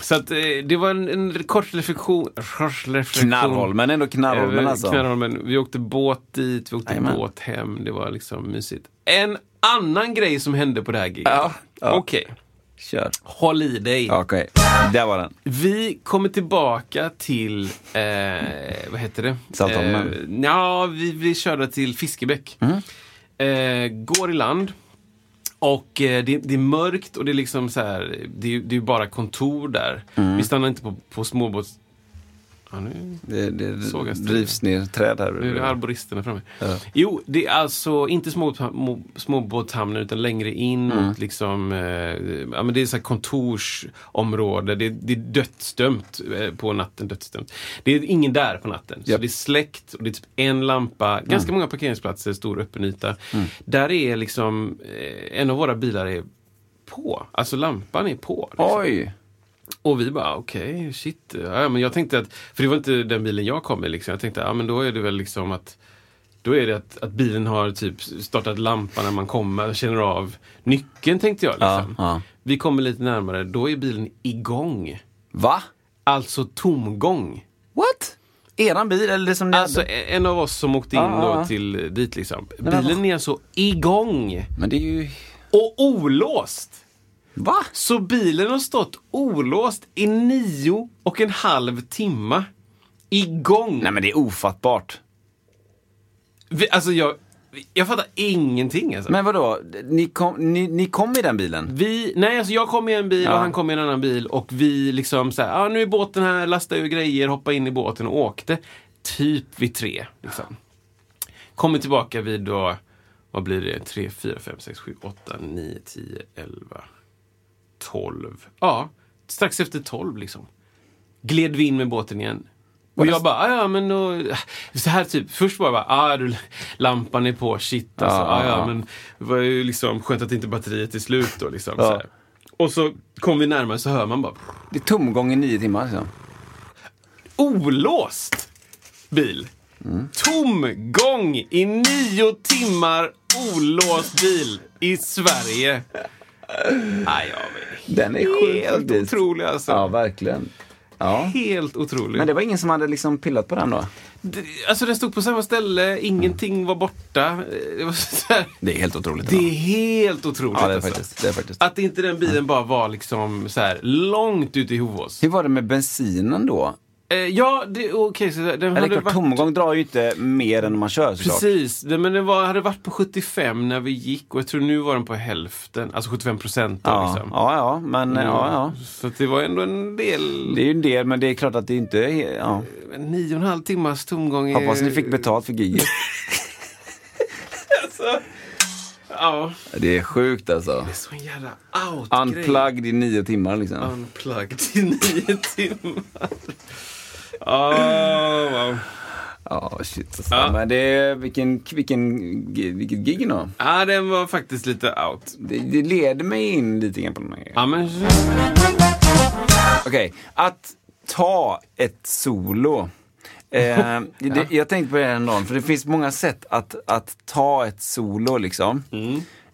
[SPEAKER 1] Så att, eh, det var en, en kort reflektion. Reflektion.
[SPEAKER 2] Knarrholmen, ändå Knarrholmen
[SPEAKER 1] Över
[SPEAKER 2] alltså.
[SPEAKER 1] Knarrholmen. Vi åkte båt dit, vi åkte
[SPEAKER 2] Jajamän.
[SPEAKER 1] båt hem. Det var liksom mysigt. En annan grej som hände på det här giget.
[SPEAKER 2] Ja, ja.
[SPEAKER 1] Okej,
[SPEAKER 2] Kör.
[SPEAKER 1] håll i dig.
[SPEAKER 2] Okej, där var den.
[SPEAKER 1] Vi kommer tillbaka till, eh, vad heter det?
[SPEAKER 2] Saltholmen.
[SPEAKER 1] Eh, ja, vi, vi körde till Fiskebäck. Eh, går i land. Och eh, det, det är mörkt och det är liksom så här, det är, det är bara kontor där. Vi stannar inte på, på småbåts... Ja, nu
[SPEAKER 2] Det, det drivs ner träd här.
[SPEAKER 1] nu är det arboristerna framme. Jo, det är alltså inte små, småbåtshamnar utan längre in mot liksom, eh, ja men det är så kontorsområde. Det, det är dödsdömt eh, på natten. Dödsdömt. Det är ingen där på natten. Så
[SPEAKER 2] Japp.
[SPEAKER 1] det är släckt och det är typ en lampa, ganska många parkeringsplatser, stor öppen yta. Där är liksom, eh, en av våra bilar är på. Alltså lampan är på. Liksom.
[SPEAKER 2] Oj!
[SPEAKER 1] Och vi bara, okej, shit. Ja, men jag tänkte att, för det var inte den bilen jag kom med. Liksom. Jag tänkte, ja men då är det väl liksom att då är det att, att bilen har typ startat lampan när man kommer, känner av nyckeln tänkte jag. Liksom.
[SPEAKER 2] Ja, ja.
[SPEAKER 1] Vi kommer lite närmare, då är bilen igång.
[SPEAKER 2] Va?
[SPEAKER 1] Alltså tomgång.
[SPEAKER 2] What? Eran bil eller det som ni
[SPEAKER 1] Alltså
[SPEAKER 2] hade?
[SPEAKER 1] en av oss som åkte in
[SPEAKER 2] Ja,
[SPEAKER 1] då till dit liksom. Bilen är alltså igång.
[SPEAKER 2] Men det är ju...
[SPEAKER 1] Och olåst.
[SPEAKER 2] Va?
[SPEAKER 1] Så bilen har stått olåst i nio och en halv timma. Igång.
[SPEAKER 2] Nej men det är ofattbart.
[SPEAKER 1] Vi, alltså jag, Jag fattar ingenting alltså.
[SPEAKER 2] Men vadå, ni kom, ni, ni kom i den bilen?
[SPEAKER 1] Vi, nej, alltså jag kom i en bil
[SPEAKER 2] Ja.
[SPEAKER 1] och han kom i en annan bil och vi liksom så här, ah, nu är båten här, lastade ur grejer, hoppade in i båten och åkte. Typ vid tre. Liksom. Kommer tillbaka vid då, vad blir det, tre, fyra, fem, sex, sju, åtta, nio, tio, elva, tolv. Ja, strax efter tolv liksom. Gled vi in med båten igen. Och jag bara, ah, ja men då, så här typ, först bara, ah, du, lampan är på, shit alltså,
[SPEAKER 2] Ja,
[SPEAKER 1] ah,
[SPEAKER 2] ja.
[SPEAKER 1] men det var ju liksom skönt att inte batteriet är slut då liksom.
[SPEAKER 2] Ja.
[SPEAKER 1] Så här. Och så kom vi närmare så hör man bara,
[SPEAKER 2] Det är tomgång i nio timmar. Liksom.
[SPEAKER 1] olåst bil. Tomgång i nio timmar olåst bil i Sverige. Nej, jag
[SPEAKER 2] Den är sjukt
[SPEAKER 1] helt
[SPEAKER 2] faktiskt.
[SPEAKER 1] otrolig alltså.
[SPEAKER 2] Ja, verkligen. Ja.
[SPEAKER 1] Helt otrolig.
[SPEAKER 2] Men det var ingen som hade liksom pillat på den då?
[SPEAKER 1] Det- Alltså den stod på samma ställe, ingenting var borta. Det, var så här,
[SPEAKER 2] Det är helt otroligt.
[SPEAKER 1] det är helt otroligt.
[SPEAKER 2] ja, det är
[SPEAKER 1] alltså.
[SPEAKER 2] faktiskt. Det är faktiskt.
[SPEAKER 1] Att inte den bilen bara var liksom så här långt ute i Hovås.
[SPEAKER 2] Hur var det med bensinen då?
[SPEAKER 1] Eh, ja, det, okej. så den
[SPEAKER 2] Eller klart,
[SPEAKER 1] varit...
[SPEAKER 2] tomgång drar ju inte mer än man kör såklart.
[SPEAKER 1] Precis, det, men den var, hade varit på 75 när vi gick och jag tror nu var den på hälften, alltså 75 procent.
[SPEAKER 2] Ja,
[SPEAKER 1] Liksom.
[SPEAKER 2] ja, ja, men ja, ja.
[SPEAKER 1] Så det var ändå en del.
[SPEAKER 2] Det är ju en del, men det är klart att det inte är... Ja.
[SPEAKER 1] Nio och en halv timmas tomgång. är-
[SPEAKER 2] Hoppas ni fick betalt för giget. [LAUGHS]
[SPEAKER 1] Alltså, ja,
[SPEAKER 2] Det är sjukt alltså.
[SPEAKER 1] så en jävla out-grej.
[SPEAKER 2] Unplugged i nio timmar liksom.
[SPEAKER 1] Unplugged i nio [LAUGHS] timmar. Oh, wow.
[SPEAKER 2] Ja, shit alltså.
[SPEAKER 1] Ja.
[SPEAKER 2] Men det vilken, vilken, vilket gig ändå.
[SPEAKER 1] Ja, den var faktiskt lite out.
[SPEAKER 2] Det, det leder mig in lite grann på den här.
[SPEAKER 1] Ja, men...
[SPEAKER 2] Okej, att ta ett solo. Eh, [LAUGHS] det, jag tänkte på det här en dag, för det finns många sätt att, att ta ett solo liksom.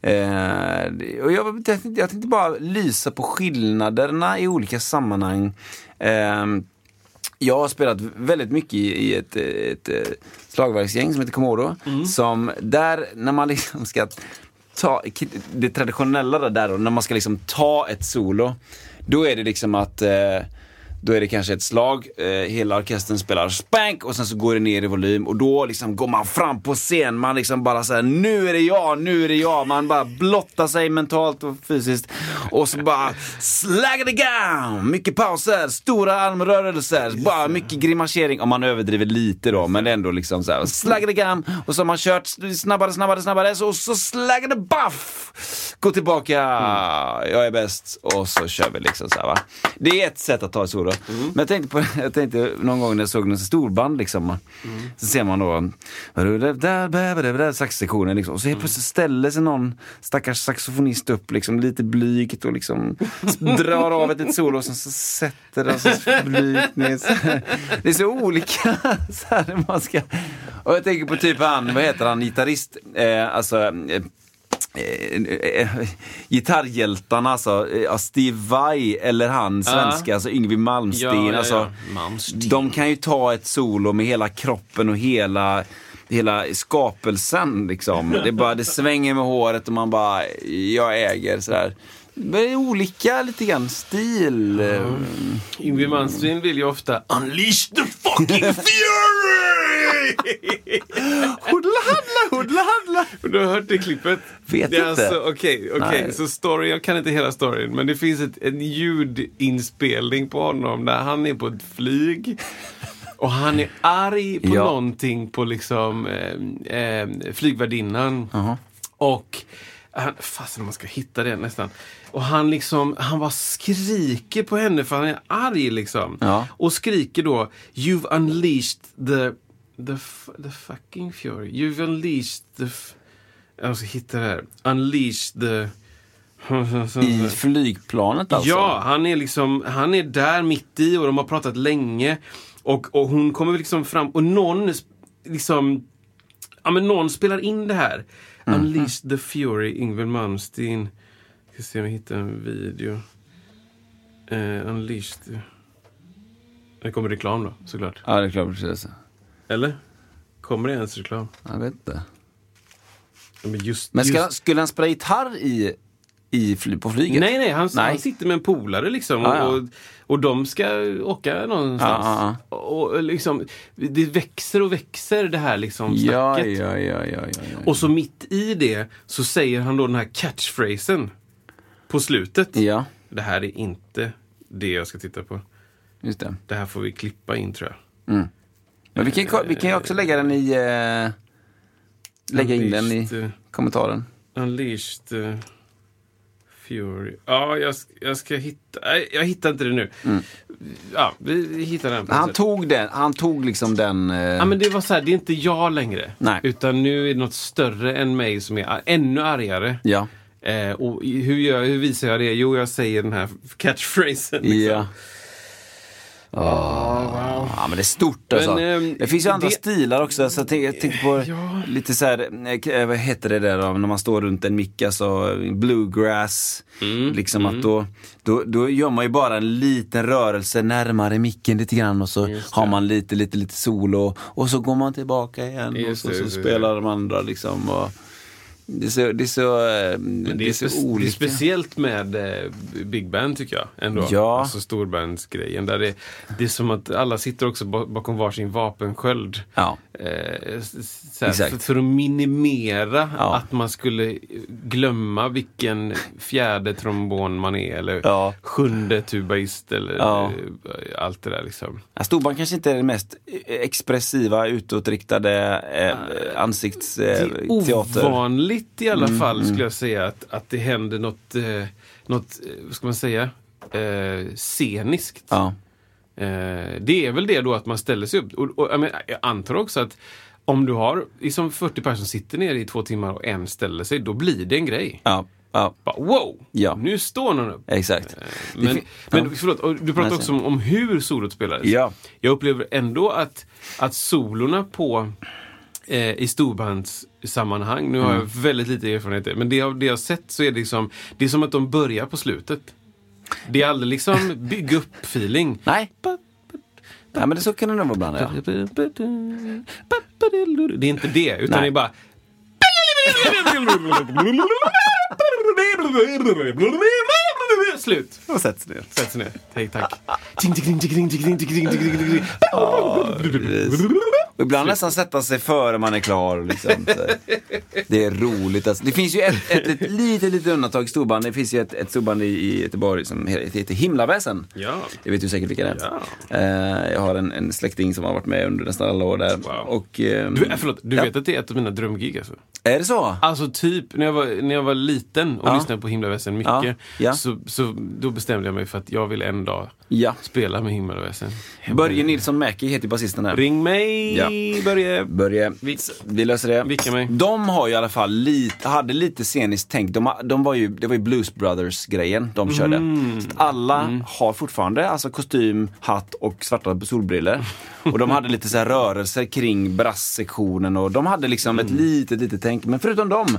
[SPEAKER 2] Eh, det- och jag, jag tänkte bara lysa på skillnaderna i olika sammanhang. Eh, jag har spelat väldigt mycket i, i ett, ett, ett slagverksgäng som heter Komodo. Som där, när man liksom ska ta det traditionella där, där då, när man ska liksom ta ett solo. Då är det liksom att eh, då är det kanske ett slag, eh, hela orkestern spelar spank och sen så går det ner i volym och då liksom går man fram på scen. Man liksom bara säger nu är det jag, nu är det jag. Man bara blottar sig mentalt och fysiskt. Och så bara slagga det down! Mycket pauser, stora armrörelser, bara mycket grimasering. Om man överdriver lite då, men ändå liksom så här. Slagga det down och så har man kört snabbare, snabbare, snabbare. Så, så slagga det baff! Gå tillbaka, jag är bäst och så kör vi liksom så här, va. Det är ett sätt att ta ett solo. Men jag tänkte, på, [LAUGHS] jag tänkte någon gång när jag såg någon storband liksom. Så ser man då saxsektionen liksom. Och så helt plötsligt ställer sig någon stackars saxofonist upp liksom lite blygt och liksom [LAUGHS] drar av ett, ett solo och sen så sätter den sig blygt ner. [LAUGHS] Det är så olika. Så här, man ska... Och jag tänker på typ han, vad heter han, gitarrist, eh, alltså eh, eh, eh, gitarrhjältarna, alltså eh, ja, Steve Vai eller han svenska, alltså Yngwie Malmsteen.
[SPEAKER 1] Ja, ja,
[SPEAKER 2] alltså,
[SPEAKER 1] ja. Malmsteen.
[SPEAKER 2] De kan ju ta ett solo med hela kroppen och hela Hela skapelsen liksom. Det, bara, det svänger med håret och man bara, jag äger sådär. Det är olika lite grann stil.
[SPEAKER 1] Yngwie Malmsteen vill ju ofta unleash the fucking [LAUGHS] fury!
[SPEAKER 2] Hodla handla, hodla handla.
[SPEAKER 1] Du har hört det klippet?
[SPEAKER 2] Vet
[SPEAKER 1] det
[SPEAKER 2] inte.
[SPEAKER 1] Alltså, Okej, okej.
[SPEAKER 2] Nej.
[SPEAKER 1] så story, jag kan inte hela storyn, men det finns ett, en ljudinspelning på honom där han är på ett flyg. Och han är arg på
[SPEAKER 2] Ja.
[SPEAKER 1] någonting på liksom eh, eh, flygvärdinnan. Och han, fasen man ska hitta det nästan. Och han liksom, han bara skriker på henne för han är arg liksom.
[SPEAKER 2] Ja.
[SPEAKER 1] Och skriker då You've unleashed the, the, the fucking fury. You've unleashed the... Jag ska hitta det här. Unleashed the... [LAUGHS]
[SPEAKER 2] I flygplanet alltså?
[SPEAKER 1] Ja, han är liksom, han är där mitt i och de har pratat länge. Och, och hon kommer liksom fram och någon liksom, ja men någon spelar in det här.
[SPEAKER 2] Mhm.
[SPEAKER 1] Unleash the Fury, Ingvar Malmsteen. Ska se om jag hittar en video. Uh, Unleash the... Det kommer reklam då, såklart.
[SPEAKER 2] Ja, klart precis.
[SPEAKER 1] Eller? Kommer det ens reklam?
[SPEAKER 2] Jag vet inte.
[SPEAKER 1] Men, just,
[SPEAKER 2] Men ska,
[SPEAKER 1] just,
[SPEAKER 2] skulle han spela gitarr i i på flyget?
[SPEAKER 1] Nej, nej han,
[SPEAKER 2] Nej.
[SPEAKER 1] han sitter med en polare liksom.
[SPEAKER 2] Ja, ja.
[SPEAKER 1] Och, och de ska åka någonstans.
[SPEAKER 2] Ja,
[SPEAKER 1] Och, och liksom, det växer och växer det här liksom snacket.
[SPEAKER 2] ja, ja, ja, ja, ja.
[SPEAKER 1] Och så mitt i det så säger han då den här catchphrasen på slutet.
[SPEAKER 2] Ja,
[SPEAKER 1] Det här är inte det jag ska titta på.
[SPEAKER 2] just det.
[SPEAKER 1] Det här får vi klippa in tror jag.
[SPEAKER 2] Men vi kan, vi kan ju också lägga den i... Eh, lägga in den i
[SPEAKER 1] Unleashed, eh,
[SPEAKER 2] kommentaren.
[SPEAKER 1] Unleashed uh, Fury. Ja, jag, jag ska hitta... Nej, jag hittar inte det nu. Ja, vi, hittar den.
[SPEAKER 2] Han tog den, han tog liksom den... Eh,
[SPEAKER 1] Ja, men det var så här, det är inte jag längre.
[SPEAKER 2] Nej.
[SPEAKER 1] Utan nu är det något större än mig som är ännu argare.
[SPEAKER 2] Ja.
[SPEAKER 1] Eh, och hur, gör, hur visar jag det? Jo, jag säger den här catchphrasen. liksom.
[SPEAKER 2] Ja. Ja, men det är stort alltså.
[SPEAKER 1] Men, ehm,
[SPEAKER 2] det finns ju andra
[SPEAKER 1] det-
[SPEAKER 2] stilar också. Så jag tänker, jag tänker på
[SPEAKER 1] Ja.
[SPEAKER 2] lite så här, eh, vad heter det där då, när man står runt en mick, alltså bluegrass.
[SPEAKER 1] Mm,
[SPEAKER 2] Liksom att då, då, då gör man ju bara en liten rörelse närmare micken lite grann och så har man lite, lite, lite solo och så går man tillbaka igen
[SPEAKER 1] Just
[SPEAKER 2] och
[SPEAKER 1] det,
[SPEAKER 2] så, så
[SPEAKER 1] det.
[SPEAKER 2] spelar de andra liksom. Och, det är så, det är så, eh,
[SPEAKER 1] Men
[SPEAKER 2] det är så
[SPEAKER 1] spe- det är
[SPEAKER 2] olika.
[SPEAKER 1] speciellt med eh, Big Band tycker jag. Ändå.
[SPEAKER 2] Ja.
[SPEAKER 1] Alltså storbandsgrejen. Där det, det är som att alla sitter också ba- bakom varsin vapensköld.
[SPEAKER 2] Ja.
[SPEAKER 1] Eh, såhär, för, för att minimera
[SPEAKER 2] Ja.
[SPEAKER 1] att man skulle glömma vilken fjärde trombon man är eller
[SPEAKER 2] Ja.
[SPEAKER 1] sjunde tubaist eller
[SPEAKER 2] Ja.
[SPEAKER 1] eh, allt det där liksom.
[SPEAKER 2] Storband kanske inte är den mest expressiva, utåtriktade eh,
[SPEAKER 1] Det
[SPEAKER 2] ansiktsteater.
[SPEAKER 1] är ovanligt i alla
[SPEAKER 2] Mm,
[SPEAKER 1] fall skulle jag säga att, att det händer något, eh, något eh, vad ska man säga, eh, sceniskt.
[SPEAKER 2] Ja.
[SPEAKER 1] Eh, det är väl det då att man ställer sig upp. Och, och, jag, menar, jag antar också att om du har liksom 40 personer som sitter ner i två timmar och en ställer sig, då blir det en grej.
[SPEAKER 2] Ja, ja,
[SPEAKER 1] Bara, wow!
[SPEAKER 2] Ja.
[SPEAKER 1] Nu står någon upp.
[SPEAKER 2] exakt.
[SPEAKER 1] Eh, Men, men
[SPEAKER 2] ja.
[SPEAKER 1] förlåt, du pratade också om, om hur solot spelades.
[SPEAKER 2] Ja.
[SPEAKER 1] Jag upplever ändå att, att solorna på eh, i storbandssammanhang, nu har
[SPEAKER 2] Mm.
[SPEAKER 1] jag väldigt lite erfarenhet, men det det jag har sett så är det liksom, det är som att de börjar på slutet. Det är aldrig liksom bygga upp feeling.
[SPEAKER 2] Nej. Nej, men det så kan det nog vara ibland. Ja.
[SPEAKER 1] Det är inte det, utan
[SPEAKER 2] Nej.
[SPEAKER 1] det är bara Slut.
[SPEAKER 2] Och sätts ner.
[SPEAKER 1] Sätt sig ner. Hej, tack.
[SPEAKER 2] Och ibland nästan sätta sig före man är klar. Och liksom, det är roligt. Alltså. Det finns ju ett, ett, ett [LAUGHS] litet, litet undantag i storband. Det finns ju ett, ett storband i, i Göteborg som heter Himlaväsen.
[SPEAKER 1] Ja.
[SPEAKER 2] Det vet du säkert vilka det är.
[SPEAKER 1] Ja.
[SPEAKER 2] Eh, jag har en, en, släkting som har varit med under nästan alla år där.
[SPEAKER 1] Wow.
[SPEAKER 2] Och, ehm,
[SPEAKER 1] eh, du, förlåt, du
[SPEAKER 2] ja.
[SPEAKER 1] vet att det är ett av mina drömgig alltså?
[SPEAKER 2] Är det så?
[SPEAKER 1] Alltså typ, när jag var, när jag var liten och
[SPEAKER 2] ja.
[SPEAKER 1] lyssnade på Himlaväsen mycket. Så, så då bestämde jag mig för att jag vill en dag
[SPEAKER 2] Ja.
[SPEAKER 1] spela med Himlaväsen.
[SPEAKER 2] Börje Nilsson Mäki heter basisten där.
[SPEAKER 1] Ring mig
[SPEAKER 2] Ja.
[SPEAKER 1] Börje.
[SPEAKER 2] Börje,
[SPEAKER 1] Vi-
[SPEAKER 2] vi löser det.
[SPEAKER 1] Vicka mig.
[SPEAKER 2] De har ju i alla fall lite, hade lite sceniskt tänk. De, de var ju, det var ju Blues Brothers-grejen de körde.
[SPEAKER 1] Mm.
[SPEAKER 2] Så alla har fortfarande alltså kostym, hatt och svarta solbriller. Och de hade lite så här rörelser kring brasssektionen och de hade liksom
[SPEAKER 1] Mm.
[SPEAKER 2] ett litet, litet tänk. Men förutom dem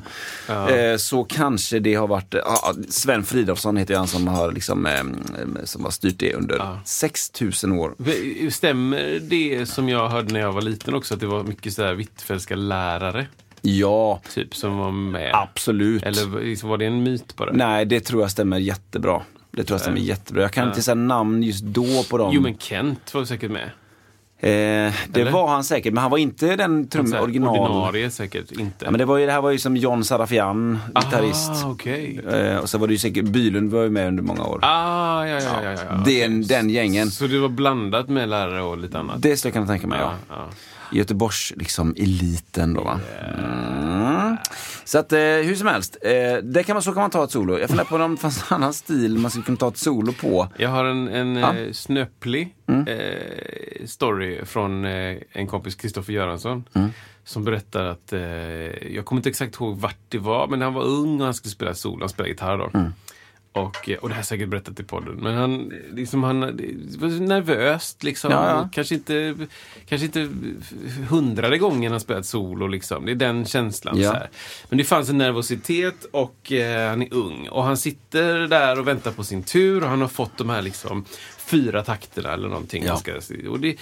[SPEAKER 2] eh, så kanske det har varit, ja, Sven Fridolfsson heter ju han som har liksom, eh, som har styrt det under 6000 år.
[SPEAKER 1] Stämmer det som jag hörde när jag var liten också, att det var mycket så här Hvitfeldtska lärare
[SPEAKER 2] Ja,
[SPEAKER 1] typ som var med?
[SPEAKER 2] absolut.
[SPEAKER 1] Eller liksom, var det en myt bara?
[SPEAKER 2] Nej, det tror jag stämmer jättebra. Det tror jag stämmer jättebra. Jag kan inte säga namn just då på dem.
[SPEAKER 1] Jo men Kent var säkert med.
[SPEAKER 2] Eh, det var han säkert, men han var inte den
[SPEAKER 1] Så
[SPEAKER 2] trum
[SPEAKER 1] här,
[SPEAKER 2] original.
[SPEAKER 1] Ordinarie säkert inte.
[SPEAKER 2] Ja, men det, var ju, det här var ju som John Sarafian, gitarrist.
[SPEAKER 1] Ah, okej.
[SPEAKER 2] Eh, och så var det ju säkert, Bylund var ju med under många år.
[SPEAKER 1] Ah, ja, ja, ja, ja, ja.
[SPEAKER 2] Den, den gängen.
[SPEAKER 1] Så det var blandat med lärare och lite annat?
[SPEAKER 2] Det skulle jag kunna tänka mig, ja.
[SPEAKER 1] ja.
[SPEAKER 2] Göteborgs, liksom, eliten då va. Mm. Så att, eh, hur som helst, eh, det kan man, så kan man ta ett solo. Jag funderar på om det fanns en annan stil man skulle kunna ta ett solo på.
[SPEAKER 1] Jag har en, en
[SPEAKER 2] Ja. Mm.
[SPEAKER 1] eh, snöplig eh, story från eh, en kompis, Kristoffer Göransson.
[SPEAKER 2] Mm.
[SPEAKER 1] Som berättar att, eh, jag kommer inte exakt ihåg vart det var, men han var ung och han skulle spela solo, han spelade gitarr då.
[SPEAKER 2] Mm.
[SPEAKER 1] Och, och det här har jag säkert berättat i podden. Men han, liksom, han var nervöst liksom.
[SPEAKER 2] Ja, ja.
[SPEAKER 1] Kanske inte, kanske inte hundrade gången han spelat solo liksom. Det är den känslan.
[SPEAKER 2] Ja.
[SPEAKER 1] Så här. Men det fanns en nervositet och eh, han är ung. Och han sitter där och väntar på sin tur och han har fått de här liksom fyra takterna eller någonting.
[SPEAKER 2] Ja.
[SPEAKER 1] Ska, och det,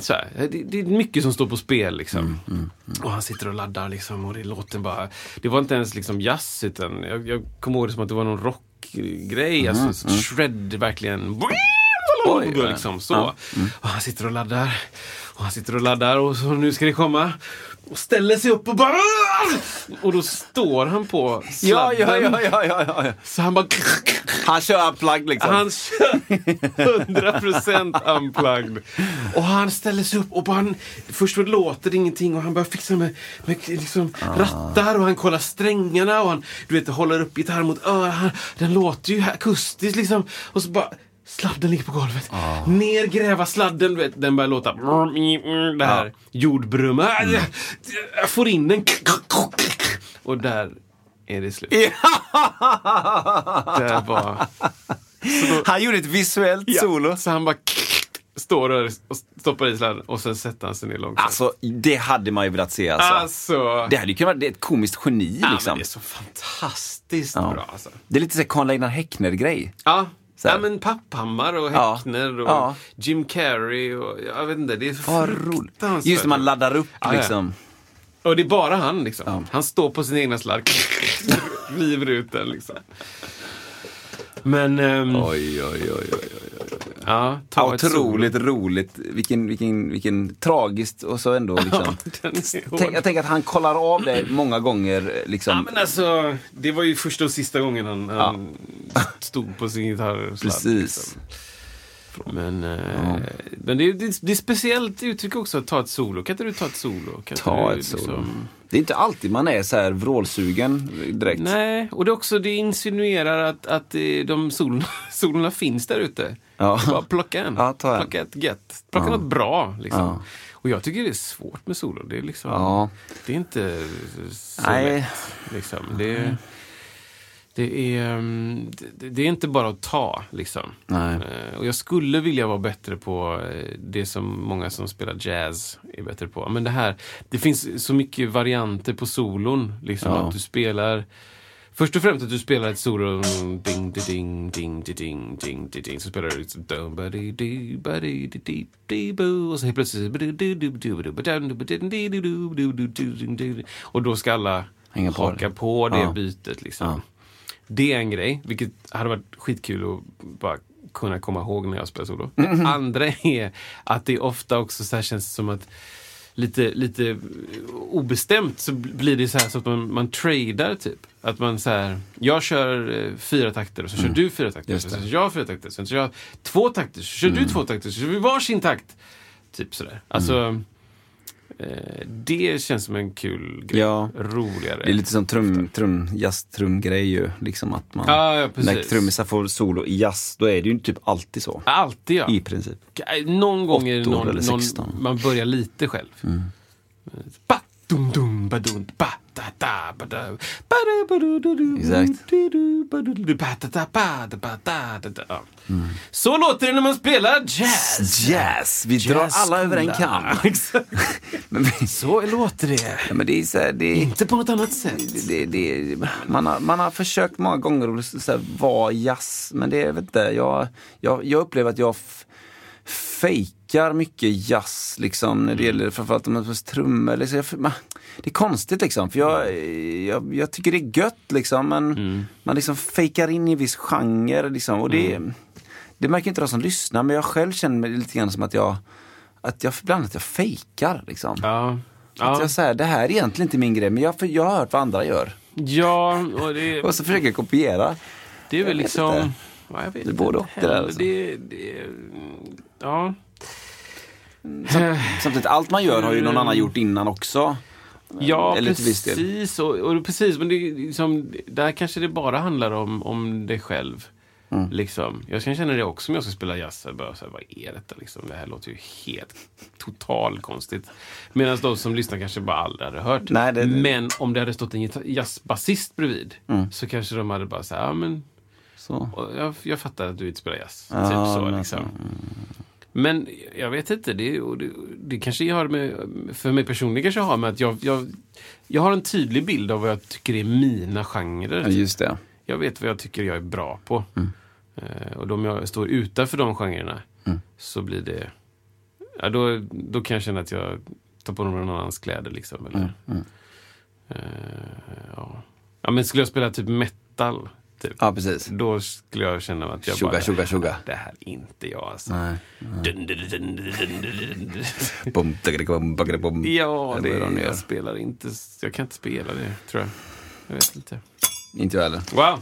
[SPEAKER 1] så här, det, det är mycket som står på spel liksom.
[SPEAKER 2] Mm,
[SPEAKER 1] Och han sitter och laddar liksom och det låter bara... Det var inte ens liksom jazz utan jag, jag kommer ihåg det som att det var någon rockgrej. Alltså shred verkligen.
[SPEAKER 2] Oj,
[SPEAKER 1] liksom så.
[SPEAKER 2] Ja.
[SPEAKER 1] Och han sitter och laddar. Och han sitter och laddar och så nu ska det komma. Och ställer sig upp och bara... Och då står han på
[SPEAKER 2] Ja,
[SPEAKER 1] sladden.
[SPEAKER 2] ja, ja, ja, ja, ja.
[SPEAKER 1] Så han bara...
[SPEAKER 2] Han kör unplugged liksom.
[SPEAKER 1] Han kör 100% unplugged. Och han ställer sig upp och bara, han, först låter det ingenting och han börjar fixa med, med liksom rattar och han kollar strängarna och han du vet, håller upp gitarren mot örat. Den låter ju akustiskt liksom. Och så bara Sladden ligger på golvet. Ner gräva sladden. Vet, den börjar låta det här jordbrumma. Jag får in den. Och där är det slut. Där var...
[SPEAKER 2] Han gjorde ett visuellt solo.
[SPEAKER 1] Så han bara står där och stoppar i sladden och sen sätter han sig ner långsamt.
[SPEAKER 2] Alltså, det hade man ju velat se alltså.
[SPEAKER 1] Alltså,
[SPEAKER 2] Det hade ju kunnat vara det är ett komiskt geni
[SPEAKER 1] ja,
[SPEAKER 2] liksom.
[SPEAKER 1] det är så fantastiskt
[SPEAKER 2] Ja.
[SPEAKER 1] bra. Alltså.
[SPEAKER 2] Det är lite såhär Karl-Einar Häckner-grej.
[SPEAKER 1] Ja. Ja, men Papphammar och
[SPEAKER 2] Ja.
[SPEAKER 1] Häckner och
[SPEAKER 2] Ja.
[SPEAKER 1] Jim Carrey och jag vet inte, det är så fruktansvärt.
[SPEAKER 2] Just när man laddar upp
[SPEAKER 1] Ja, ja.
[SPEAKER 2] liksom.
[SPEAKER 1] Och det är bara han liksom.
[SPEAKER 2] Ja.
[SPEAKER 1] Han står på sin egna sladd, [LAUGHS] river ut den liksom. Men, ehm,
[SPEAKER 2] Oj, oj, oj, oj.
[SPEAKER 1] Ja,
[SPEAKER 2] Otroligt roligt. Vilken, vilken, vilken tragiskt och så ändå liksom. [LAUGHS] Tänk, jag tänker att han kollar av det många gånger. Liksom.
[SPEAKER 1] Ja, men alltså, det var ju första och sista gången han, han stod på sin gitarrsladd.
[SPEAKER 2] Precis.
[SPEAKER 1] Liksom. Men, eh, men det, är, det, det är speciellt uttryck också att ta ett solo. Kan inte du ta ett solo? Kan
[SPEAKER 2] Ta
[SPEAKER 1] du,
[SPEAKER 2] ett solo. Det är inte alltid man är så här vrålsugen direkt.
[SPEAKER 1] Nej, och det också det insinuerar att, att eh, de solorna, [LAUGHS] solorna finns där ute.
[SPEAKER 2] Ja.
[SPEAKER 1] Bara plocka en.
[SPEAKER 2] Ja, en.
[SPEAKER 1] Plocka ett get. Plocka
[SPEAKER 2] Ja.
[SPEAKER 1] något bra. Liksom. Och jag tycker det är svårt med solo. Det är, liksom, det är inte så
[SPEAKER 2] Nej.
[SPEAKER 1] lätt. Liksom. Det, det, är, mm, det, är inte bara att ta. Liksom.
[SPEAKER 2] Nej.
[SPEAKER 1] Eh, Och jag skulle vilja vara bättre på eh, det som många som spelar jazz är bättre på. Men det här, det finns så mycket varianter på solon. Liksom, att du spelar Först och främst att du spelar ett solo, ding, di, ding, ding, di, ding, ding, di, ding, så spelar du liksom och så helt plötsligt och då ska alla
[SPEAKER 2] Hänga på
[SPEAKER 1] haka
[SPEAKER 2] det.
[SPEAKER 1] på det
[SPEAKER 2] Ja.
[SPEAKER 1] bytet. Liksom.
[SPEAKER 2] Ja.
[SPEAKER 1] Det är en grej, vilket hade varit skitkul att bara kunna komma ihåg när jag spelar solo.
[SPEAKER 2] Mm-hmm.
[SPEAKER 1] Det andra är att det ofta också så känns som att lite, lite obestämt så blir det så här så att man, man tradar typ. Att man så här, jag kör eh, fyra takter och så kör du fyra takter.
[SPEAKER 2] Mm.
[SPEAKER 1] Så
[SPEAKER 2] det.
[SPEAKER 1] kör jag fyra takter. Sen kör jag två takter, så kör
[SPEAKER 2] Mm.
[SPEAKER 1] du två takter. Så kör vi varsin takt. Typ sådär. Alltså, eh, det känns som en kul grej.
[SPEAKER 2] Ja.
[SPEAKER 1] Roligare.
[SPEAKER 2] Det är lite som trum, trum, jazz-trumgrej ju. Liksom att man,
[SPEAKER 1] Ja, ja,
[SPEAKER 2] när trummisar får solo i jazz, då är det ju typ alltid så.
[SPEAKER 1] Alltid ja.
[SPEAKER 2] I princip.
[SPEAKER 1] Någon gång är det någon, någon,
[SPEAKER 2] 16.
[SPEAKER 1] man börjar lite själv. Ba, dum, dum, ba, dum, ba, da, da, ba, da, ba, da, ba, du, du, du,
[SPEAKER 2] Exakt.
[SPEAKER 1] du, du, ba, du, du, ba, da, da, ba, da, ba, da, da, da. Så låter det när man spelar jazz.
[SPEAKER 2] Jazz! Vi drar alla över en kam. [LAUGHS]
[SPEAKER 1] Exakt. [LAUGHS]
[SPEAKER 2] Men, vi-
[SPEAKER 1] Så låter det.
[SPEAKER 2] ja, men det är så här, det,
[SPEAKER 1] Inte på något annat sätt.
[SPEAKER 2] det, det, man, har, man har försökt många gånger att så här, vara jazz, men det är vet inte, jag, jag, jag upplever att jag f- fejkar mycket jazz liksom när det gäller framförallt om man trummor. Liksom, jag, man, det är konstigt liksom, för jag, jag, jag tycker det är gött liksom, men man liksom fejkar in i en viss genre liksom, och det, det märker inte de som lyssnar, men jag själv känner mig lite grann som att jag, att jag ibland att jag fejkar liksom.
[SPEAKER 1] Ja.
[SPEAKER 2] Att
[SPEAKER 1] Ja.
[SPEAKER 2] jag säger det här är egentligen inte min grej, men jag, jag har hört vad andra gör.
[SPEAKER 1] ja, och det, [LAUGHS]
[SPEAKER 2] Och så försöker jag kopiera.
[SPEAKER 1] det är väl liksom...
[SPEAKER 2] inte.
[SPEAKER 1] Ja, jag vet
[SPEAKER 2] Det är både och det där, alltså.
[SPEAKER 1] Det, det, ja.
[SPEAKER 2] Samtidigt, allt man gör har ju någon annan gjort innan också.
[SPEAKER 1] Ja,
[SPEAKER 2] Eller
[SPEAKER 1] precis. Och, och precis, men det, liksom, där kanske det bara handlar om, om dig själv.
[SPEAKER 2] Mm.
[SPEAKER 1] Liksom. Jag kan känna det också om jag ska spela jazz. Jag bara, så här, vad är detta? Liksom? Det här låter ju helt total konstigt. Medan de som lyssnar kanske bara aldrig hade hört.
[SPEAKER 2] Nej, det-
[SPEAKER 1] Men om det hade stått en jazzbasist bredvid
[SPEAKER 2] Mm.
[SPEAKER 1] så kanske de hade bara så här, ja men
[SPEAKER 2] Så.
[SPEAKER 1] Jag, jag fattar att du inte spelar jazz.
[SPEAKER 2] Ja,
[SPEAKER 1] typ så, liksom. Men jag vet inte, det, det, det kanske har med, för mig personligen kanske har med att jag, jag, jag har en tydlig bild av vad jag tycker är mina genrer.
[SPEAKER 2] Ja, just det.
[SPEAKER 1] Jag vet vad jag tycker jag är bra på.
[SPEAKER 2] Mm.
[SPEAKER 1] Eh, och om jag står utanför de genrerna
[SPEAKER 2] Mm.
[SPEAKER 1] så blir det... Ja, då, då kan jag känna att jag tar på någon annans kläder. Liksom, eller,
[SPEAKER 2] Mm,
[SPEAKER 1] Eh, ja. ja, men skulle jag spela typ metal, typ,
[SPEAKER 2] Ja, precis.
[SPEAKER 1] då skulle jag känna att jag
[SPEAKER 2] Tjoga,
[SPEAKER 1] bara...
[SPEAKER 2] tjoga, tjoga.
[SPEAKER 1] Det här är inte jag alltså.
[SPEAKER 2] Nej. Bom, bom, bom.
[SPEAKER 1] Ja, det,
[SPEAKER 2] gör.
[SPEAKER 1] jag spelar inte. Jag kan inte spela det, tror jag. Jag vet inte.
[SPEAKER 2] Inte jag heller.
[SPEAKER 1] Wow!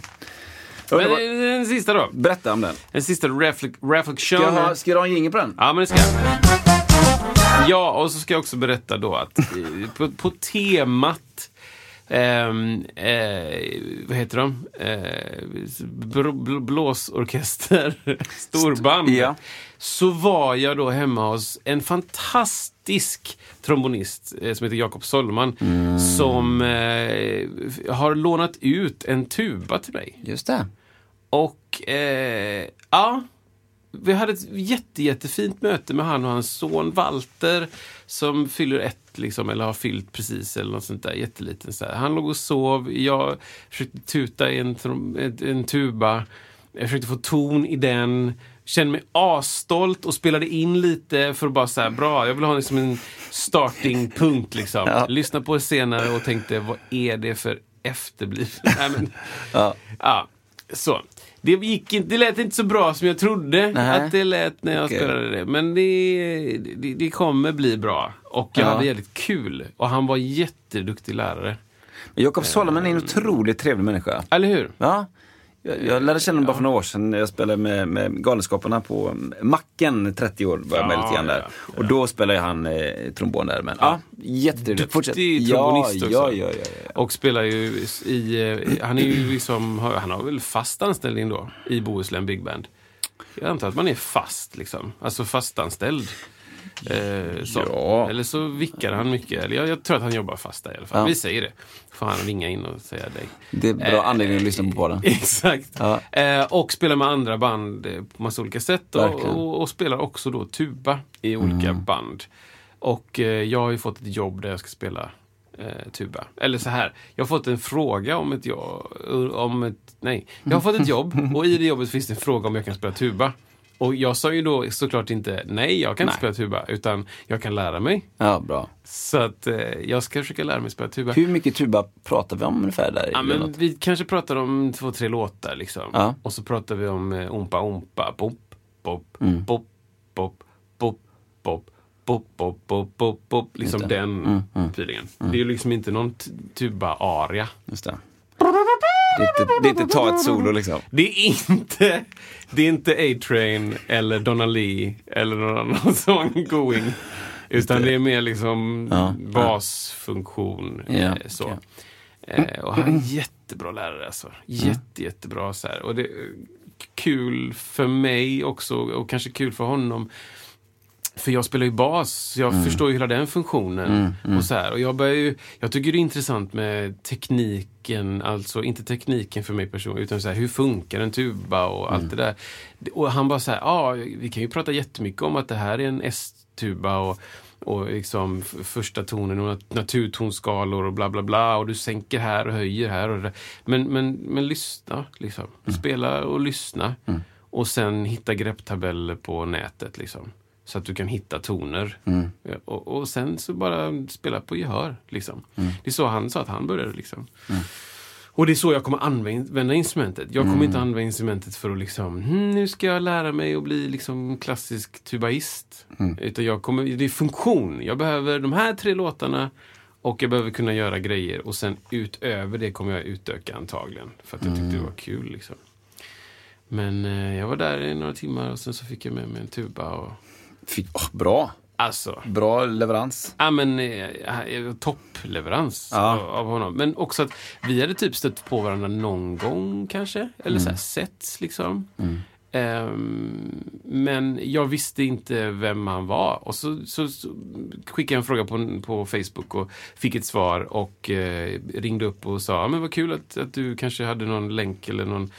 [SPEAKER 1] Men den sista då.
[SPEAKER 2] Berätta om den.
[SPEAKER 1] En sista reflek- reflection.
[SPEAKER 2] Ska ha, ska jag ha en jingel på den?
[SPEAKER 1] Ja, men det ska jag. Ja, och så ska jag också berätta då att eh, på, på temat vad heter de? Eh, bl- bl- blåsorkester, [LAUGHS] storband.
[SPEAKER 2] Ja.
[SPEAKER 1] Så var jag då hemma hos en fantastisk trombonist eh, som heter Jakob Sollman. Som eh, har lånat ut en tuba till mig.
[SPEAKER 2] Just det.
[SPEAKER 1] Och eh, ja, vi hade ett jätte, jättefint möte med han och hans son Walter som fyller ett, liksom, eller har fyllt precis, eller något sånt där, jätteliten. Så här. Han låg och sov, jag försökte tuta i en, en, tuba, jag försökte få ton i den, kände mig asstolt och spelade in lite för att bara säga bra, jag vill ha liksom en starting punkt liksom.
[SPEAKER 2] Ja.
[SPEAKER 1] Lyssna på det senare och tänkte, vad är det för efterblivet? [LAUGHS]
[SPEAKER 2] Ja.
[SPEAKER 1] Ja, så. Det, gick inte, det lät inte så bra som jag trodde
[SPEAKER 2] Nej.
[SPEAKER 1] att det lät när jag
[SPEAKER 2] Okej.
[SPEAKER 1] spelade det. Men det, det, det kommer bli bra. Och jag
[SPEAKER 2] Ja.
[SPEAKER 1] hade jävligt kul. Och han var jätteduktig lärare.
[SPEAKER 2] Jakob Solomon är en otroligt trevlig människa.
[SPEAKER 1] Eller hur?
[SPEAKER 2] Ja. Jag, jag lärde känna honom bara för några år sedan när jag spelade med, med Galenskaparna på Macken, 30 år var jag med lite grann där. Och då spelade han eh, trombon där. Men ja, jättetrevligt. Fortsätt.
[SPEAKER 1] Duktig
[SPEAKER 2] ja,
[SPEAKER 1] trombonist också.
[SPEAKER 2] ja, ja, ja, ja.
[SPEAKER 1] Och spelar ju i... eh, Han är ju liksom... Han har väl fast anställning då i Bohuslän Big Band. Jag antar att man är fast liksom. Alltså fastanställd. Eh, så.
[SPEAKER 2] Ja.
[SPEAKER 1] Eller så vickar han mycket. Eller jag, jag tror att han jobbar fast där i alla fall.
[SPEAKER 2] Ja.
[SPEAKER 1] Vi säger det. Får han ringa in och säga det.
[SPEAKER 2] Det är bra anledning att lyssna på podden. [LAUGHS]
[SPEAKER 1] Exakt.
[SPEAKER 2] Ja.
[SPEAKER 1] Eh, och spelar med andra band eh, på massa olika sätt. Och, och, och spelar också då tuba i olika
[SPEAKER 2] Mm.
[SPEAKER 1] band. Och eh, jag har ju fått ett jobb där jag ska spela eh, tuba. Eller så här, jag har fått en fråga om ett jobb. Om ett, nej, jag har fått ett jobb [LAUGHS] och i det jobbet finns det en fråga om jag kan spela tuba. Och jag sa ju då såklart inte nej, jag kan
[SPEAKER 2] nej.
[SPEAKER 1] inte spela tuba, utan jag kan lära mig.
[SPEAKER 2] Ja, bra.
[SPEAKER 1] Så att eh, jag ska försöka lära mig spela tuba.
[SPEAKER 2] Hur mycket tuba pratar vi om ungefär? Där
[SPEAKER 1] ja, men vi kanske pratar om två, tre låtar liksom.
[SPEAKER 2] Ja.
[SPEAKER 1] Och så pratar vi om eh, ompa, ompa, pop, pop,
[SPEAKER 2] mm.
[SPEAKER 1] pop, pop, pop, pop. Pop, pop, pop, pop, pop. Liksom den
[SPEAKER 2] mm, mm,
[SPEAKER 1] feelingen. Mm. Det är ju liksom inte någon tuba-aria.
[SPEAKER 2] Just det. Det är inte, ta ett solo liksom.
[SPEAKER 1] Det är inte Det är inte A-Train eller Donna Lee eller någon annan [LAUGHS] sån going. Utan det är mer liksom
[SPEAKER 2] Ja,
[SPEAKER 1] basfunktion.
[SPEAKER 2] Ja,
[SPEAKER 1] eh, så.
[SPEAKER 2] okej.
[SPEAKER 1] Eh, och han är en jättebra lärare alltså. Jätte, jättebra så här. Och det är kul för mig också och kanske kul för honom. För jag spelar ju bas, så jag förstår ju hela den funktionen. Och så här. Och jag, börjar ju, jag tycker det är intressant med tekniken, alltså inte tekniken för mig personligen, utan så här, hur funkar en tuba och allt det där. Och han bara så här, ja, vi kan ju prata jättemycket om att det här är en S-tuba och, och liksom första tonen och nat- naturtonskalor och bla bla bla och du sänker här och höjer här. Och där. Men, men, men lyssna, liksom. Spela och lyssna. Och sen hitta grepptabeller på nätet. Liksom. Så att du kan hitta toner. Ja, Och, och sen så bara spela på gehör. Liksom. Det är så han sa att han började. Liksom. Och det är så jag kommer använda instrumentet. Jag kommer inte använda instrumentet för att liksom, hm, nu ska jag lära mig att bli liksom klassisk tubaist. Utan jag kommer, det är funktion. Jag behöver de här tre låtarna och jag behöver kunna göra grejer. Och sen utöver det kommer jag utöka antagligen. För att jag tyckte det var kul. Liksom. Men eh, jag var där i några timmar och sen så fick jag med mig en tuba. Och,
[SPEAKER 2] Fick, åh, bra.
[SPEAKER 1] alltså,
[SPEAKER 2] Bra leverans.
[SPEAKER 1] Ja men eh, toppleverans
[SPEAKER 2] Ja.
[SPEAKER 1] av, av honom. Men också att vi hade typ stött på varandra någon gång kanske. Eller så här setts liksom. Ehm, men jag visste inte vem han var. Och så, så, så skickade jag en fråga på, på Facebook och fick ett svar och eh, ringde upp och sa, "Ja, men vad kul att, att du kanske hade någon länk eller någon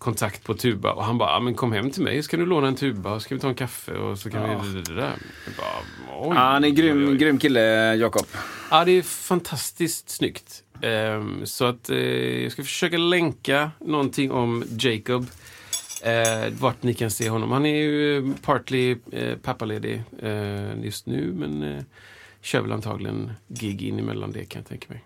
[SPEAKER 1] kontakt på tuba. Och han bara, "Ja, men kom hem till mig, ska du låna en tuba och ska vi ta en kaffe och så kan vi... Det där. Bara, oj,
[SPEAKER 2] Ja, han är
[SPEAKER 1] oj,
[SPEAKER 2] grym,
[SPEAKER 1] oj.
[SPEAKER 2] grym kille, Jakob.
[SPEAKER 1] Ja, det är fantastiskt snyggt. Ehm, så att eh, jag ska försöka länka någonting om Jacob. Eh, vart ni kan se honom. Han är ju eh, partly eh, pappaledig eh, just nu men eh, kör väl antagligen gig in emellan det kan jag tänka mig.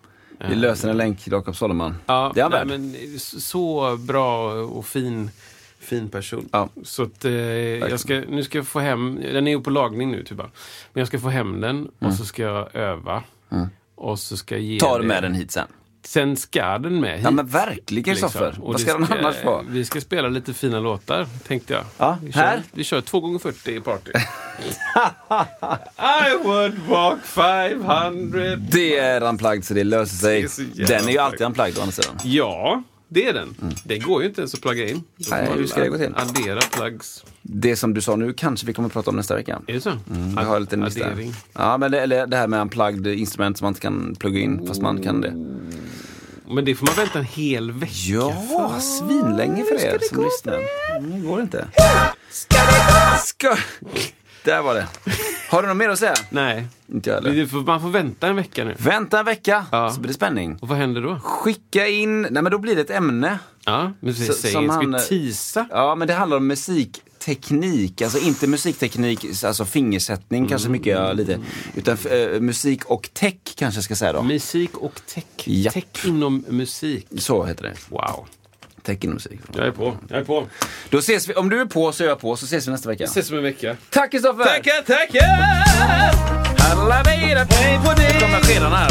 [SPEAKER 2] Vi löser en länk, Jakob Solomon.
[SPEAKER 1] Ja,
[SPEAKER 2] Det är han
[SPEAKER 1] nej, men så bra och fin, fin person.
[SPEAKER 2] Ja.
[SPEAKER 1] Så att, eh, jag ska, nu ska jag få hem, den är ju på lagning nu typ. Men jag ska få hem den och så ska jag öva. Och så ska jag ge
[SPEAKER 2] Ta med den hit sen.
[SPEAKER 1] Sen ska den med hit.
[SPEAKER 2] Ja men verkligen
[SPEAKER 1] liksom.
[SPEAKER 2] Vad ska den annars vara?
[SPEAKER 1] Vi ska spela lite fina låtar, tänkte jag.
[SPEAKER 2] Ja,
[SPEAKER 1] vi,
[SPEAKER 2] här?
[SPEAKER 1] Kör, vi kör 2 gånger 40 i party. [LAUGHS] I would walk 500
[SPEAKER 2] Det är unplugged så det löser sig.
[SPEAKER 1] Det är
[SPEAKER 2] Den är ju alltid
[SPEAKER 1] unplugged.
[SPEAKER 2] å andra sidan.
[SPEAKER 1] Ja, det är den. Det går ju inte ens att plugga in. Då
[SPEAKER 2] Nej, hur ska det gå till?
[SPEAKER 1] Addera plugs.
[SPEAKER 2] Det som du sa nu kanske vi kommer att prata om nästa vecka.
[SPEAKER 1] Är det så?
[SPEAKER 2] Mm, jag har lista.
[SPEAKER 1] Addering.
[SPEAKER 2] Ja, men det, eller det här med unplugged instrument som man inte kan plugga in fast man kan det.
[SPEAKER 1] Men det får man vänta en hel vecka
[SPEAKER 2] Ja, svinlänge för er som lyssnar. Mm, Det går inte. Ska... Där var det. Har du något mer att säga?
[SPEAKER 1] Nej,
[SPEAKER 2] Inte jag heller.
[SPEAKER 1] det man får vänta en vecka nu.
[SPEAKER 2] Vänta en vecka
[SPEAKER 1] Ja.
[SPEAKER 2] så blir det spänning.
[SPEAKER 1] Och vad händer då?
[SPEAKER 2] Skicka in, nej men då blir det ett ämne.
[SPEAKER 1] Ja, men säger,
[SPEAKER 2] som
[SPEAKER 1] ska
[SPEAKER 2] han-
[SPEAKER 1] vi teasa?
[SPEAKER 2] Ja, men det handlar om musikteknik. Alltså inte musikteknik, alltså fingersättning kanske mycket ja, lite. Utan eh, musik och tech kanske jag ska säga då.
[SPEAKER 1] Musik och tech.
[SPEAKER 2] Japp.
[SPEAKER 1] Tech inom musik.
[SPEAKER 2] Så heter det.
[SPEAKER 1] Wow.
[SPEAKER 2] Tech inom musik.
[SPEAKER 1] Jag är på. Jag är på.
[SPEAKER 2] Då ses vi, om du är på så är jag på, så ses vi nästa vecka.
[SPEAKER 1] Ses om en vecka.
[SPEAKER 2] Tack Kristoffer!
[SPEAKER 1] Tackar, tackar! Hej på dig!
[SPEAKER 2] Nu kommer skedarna här.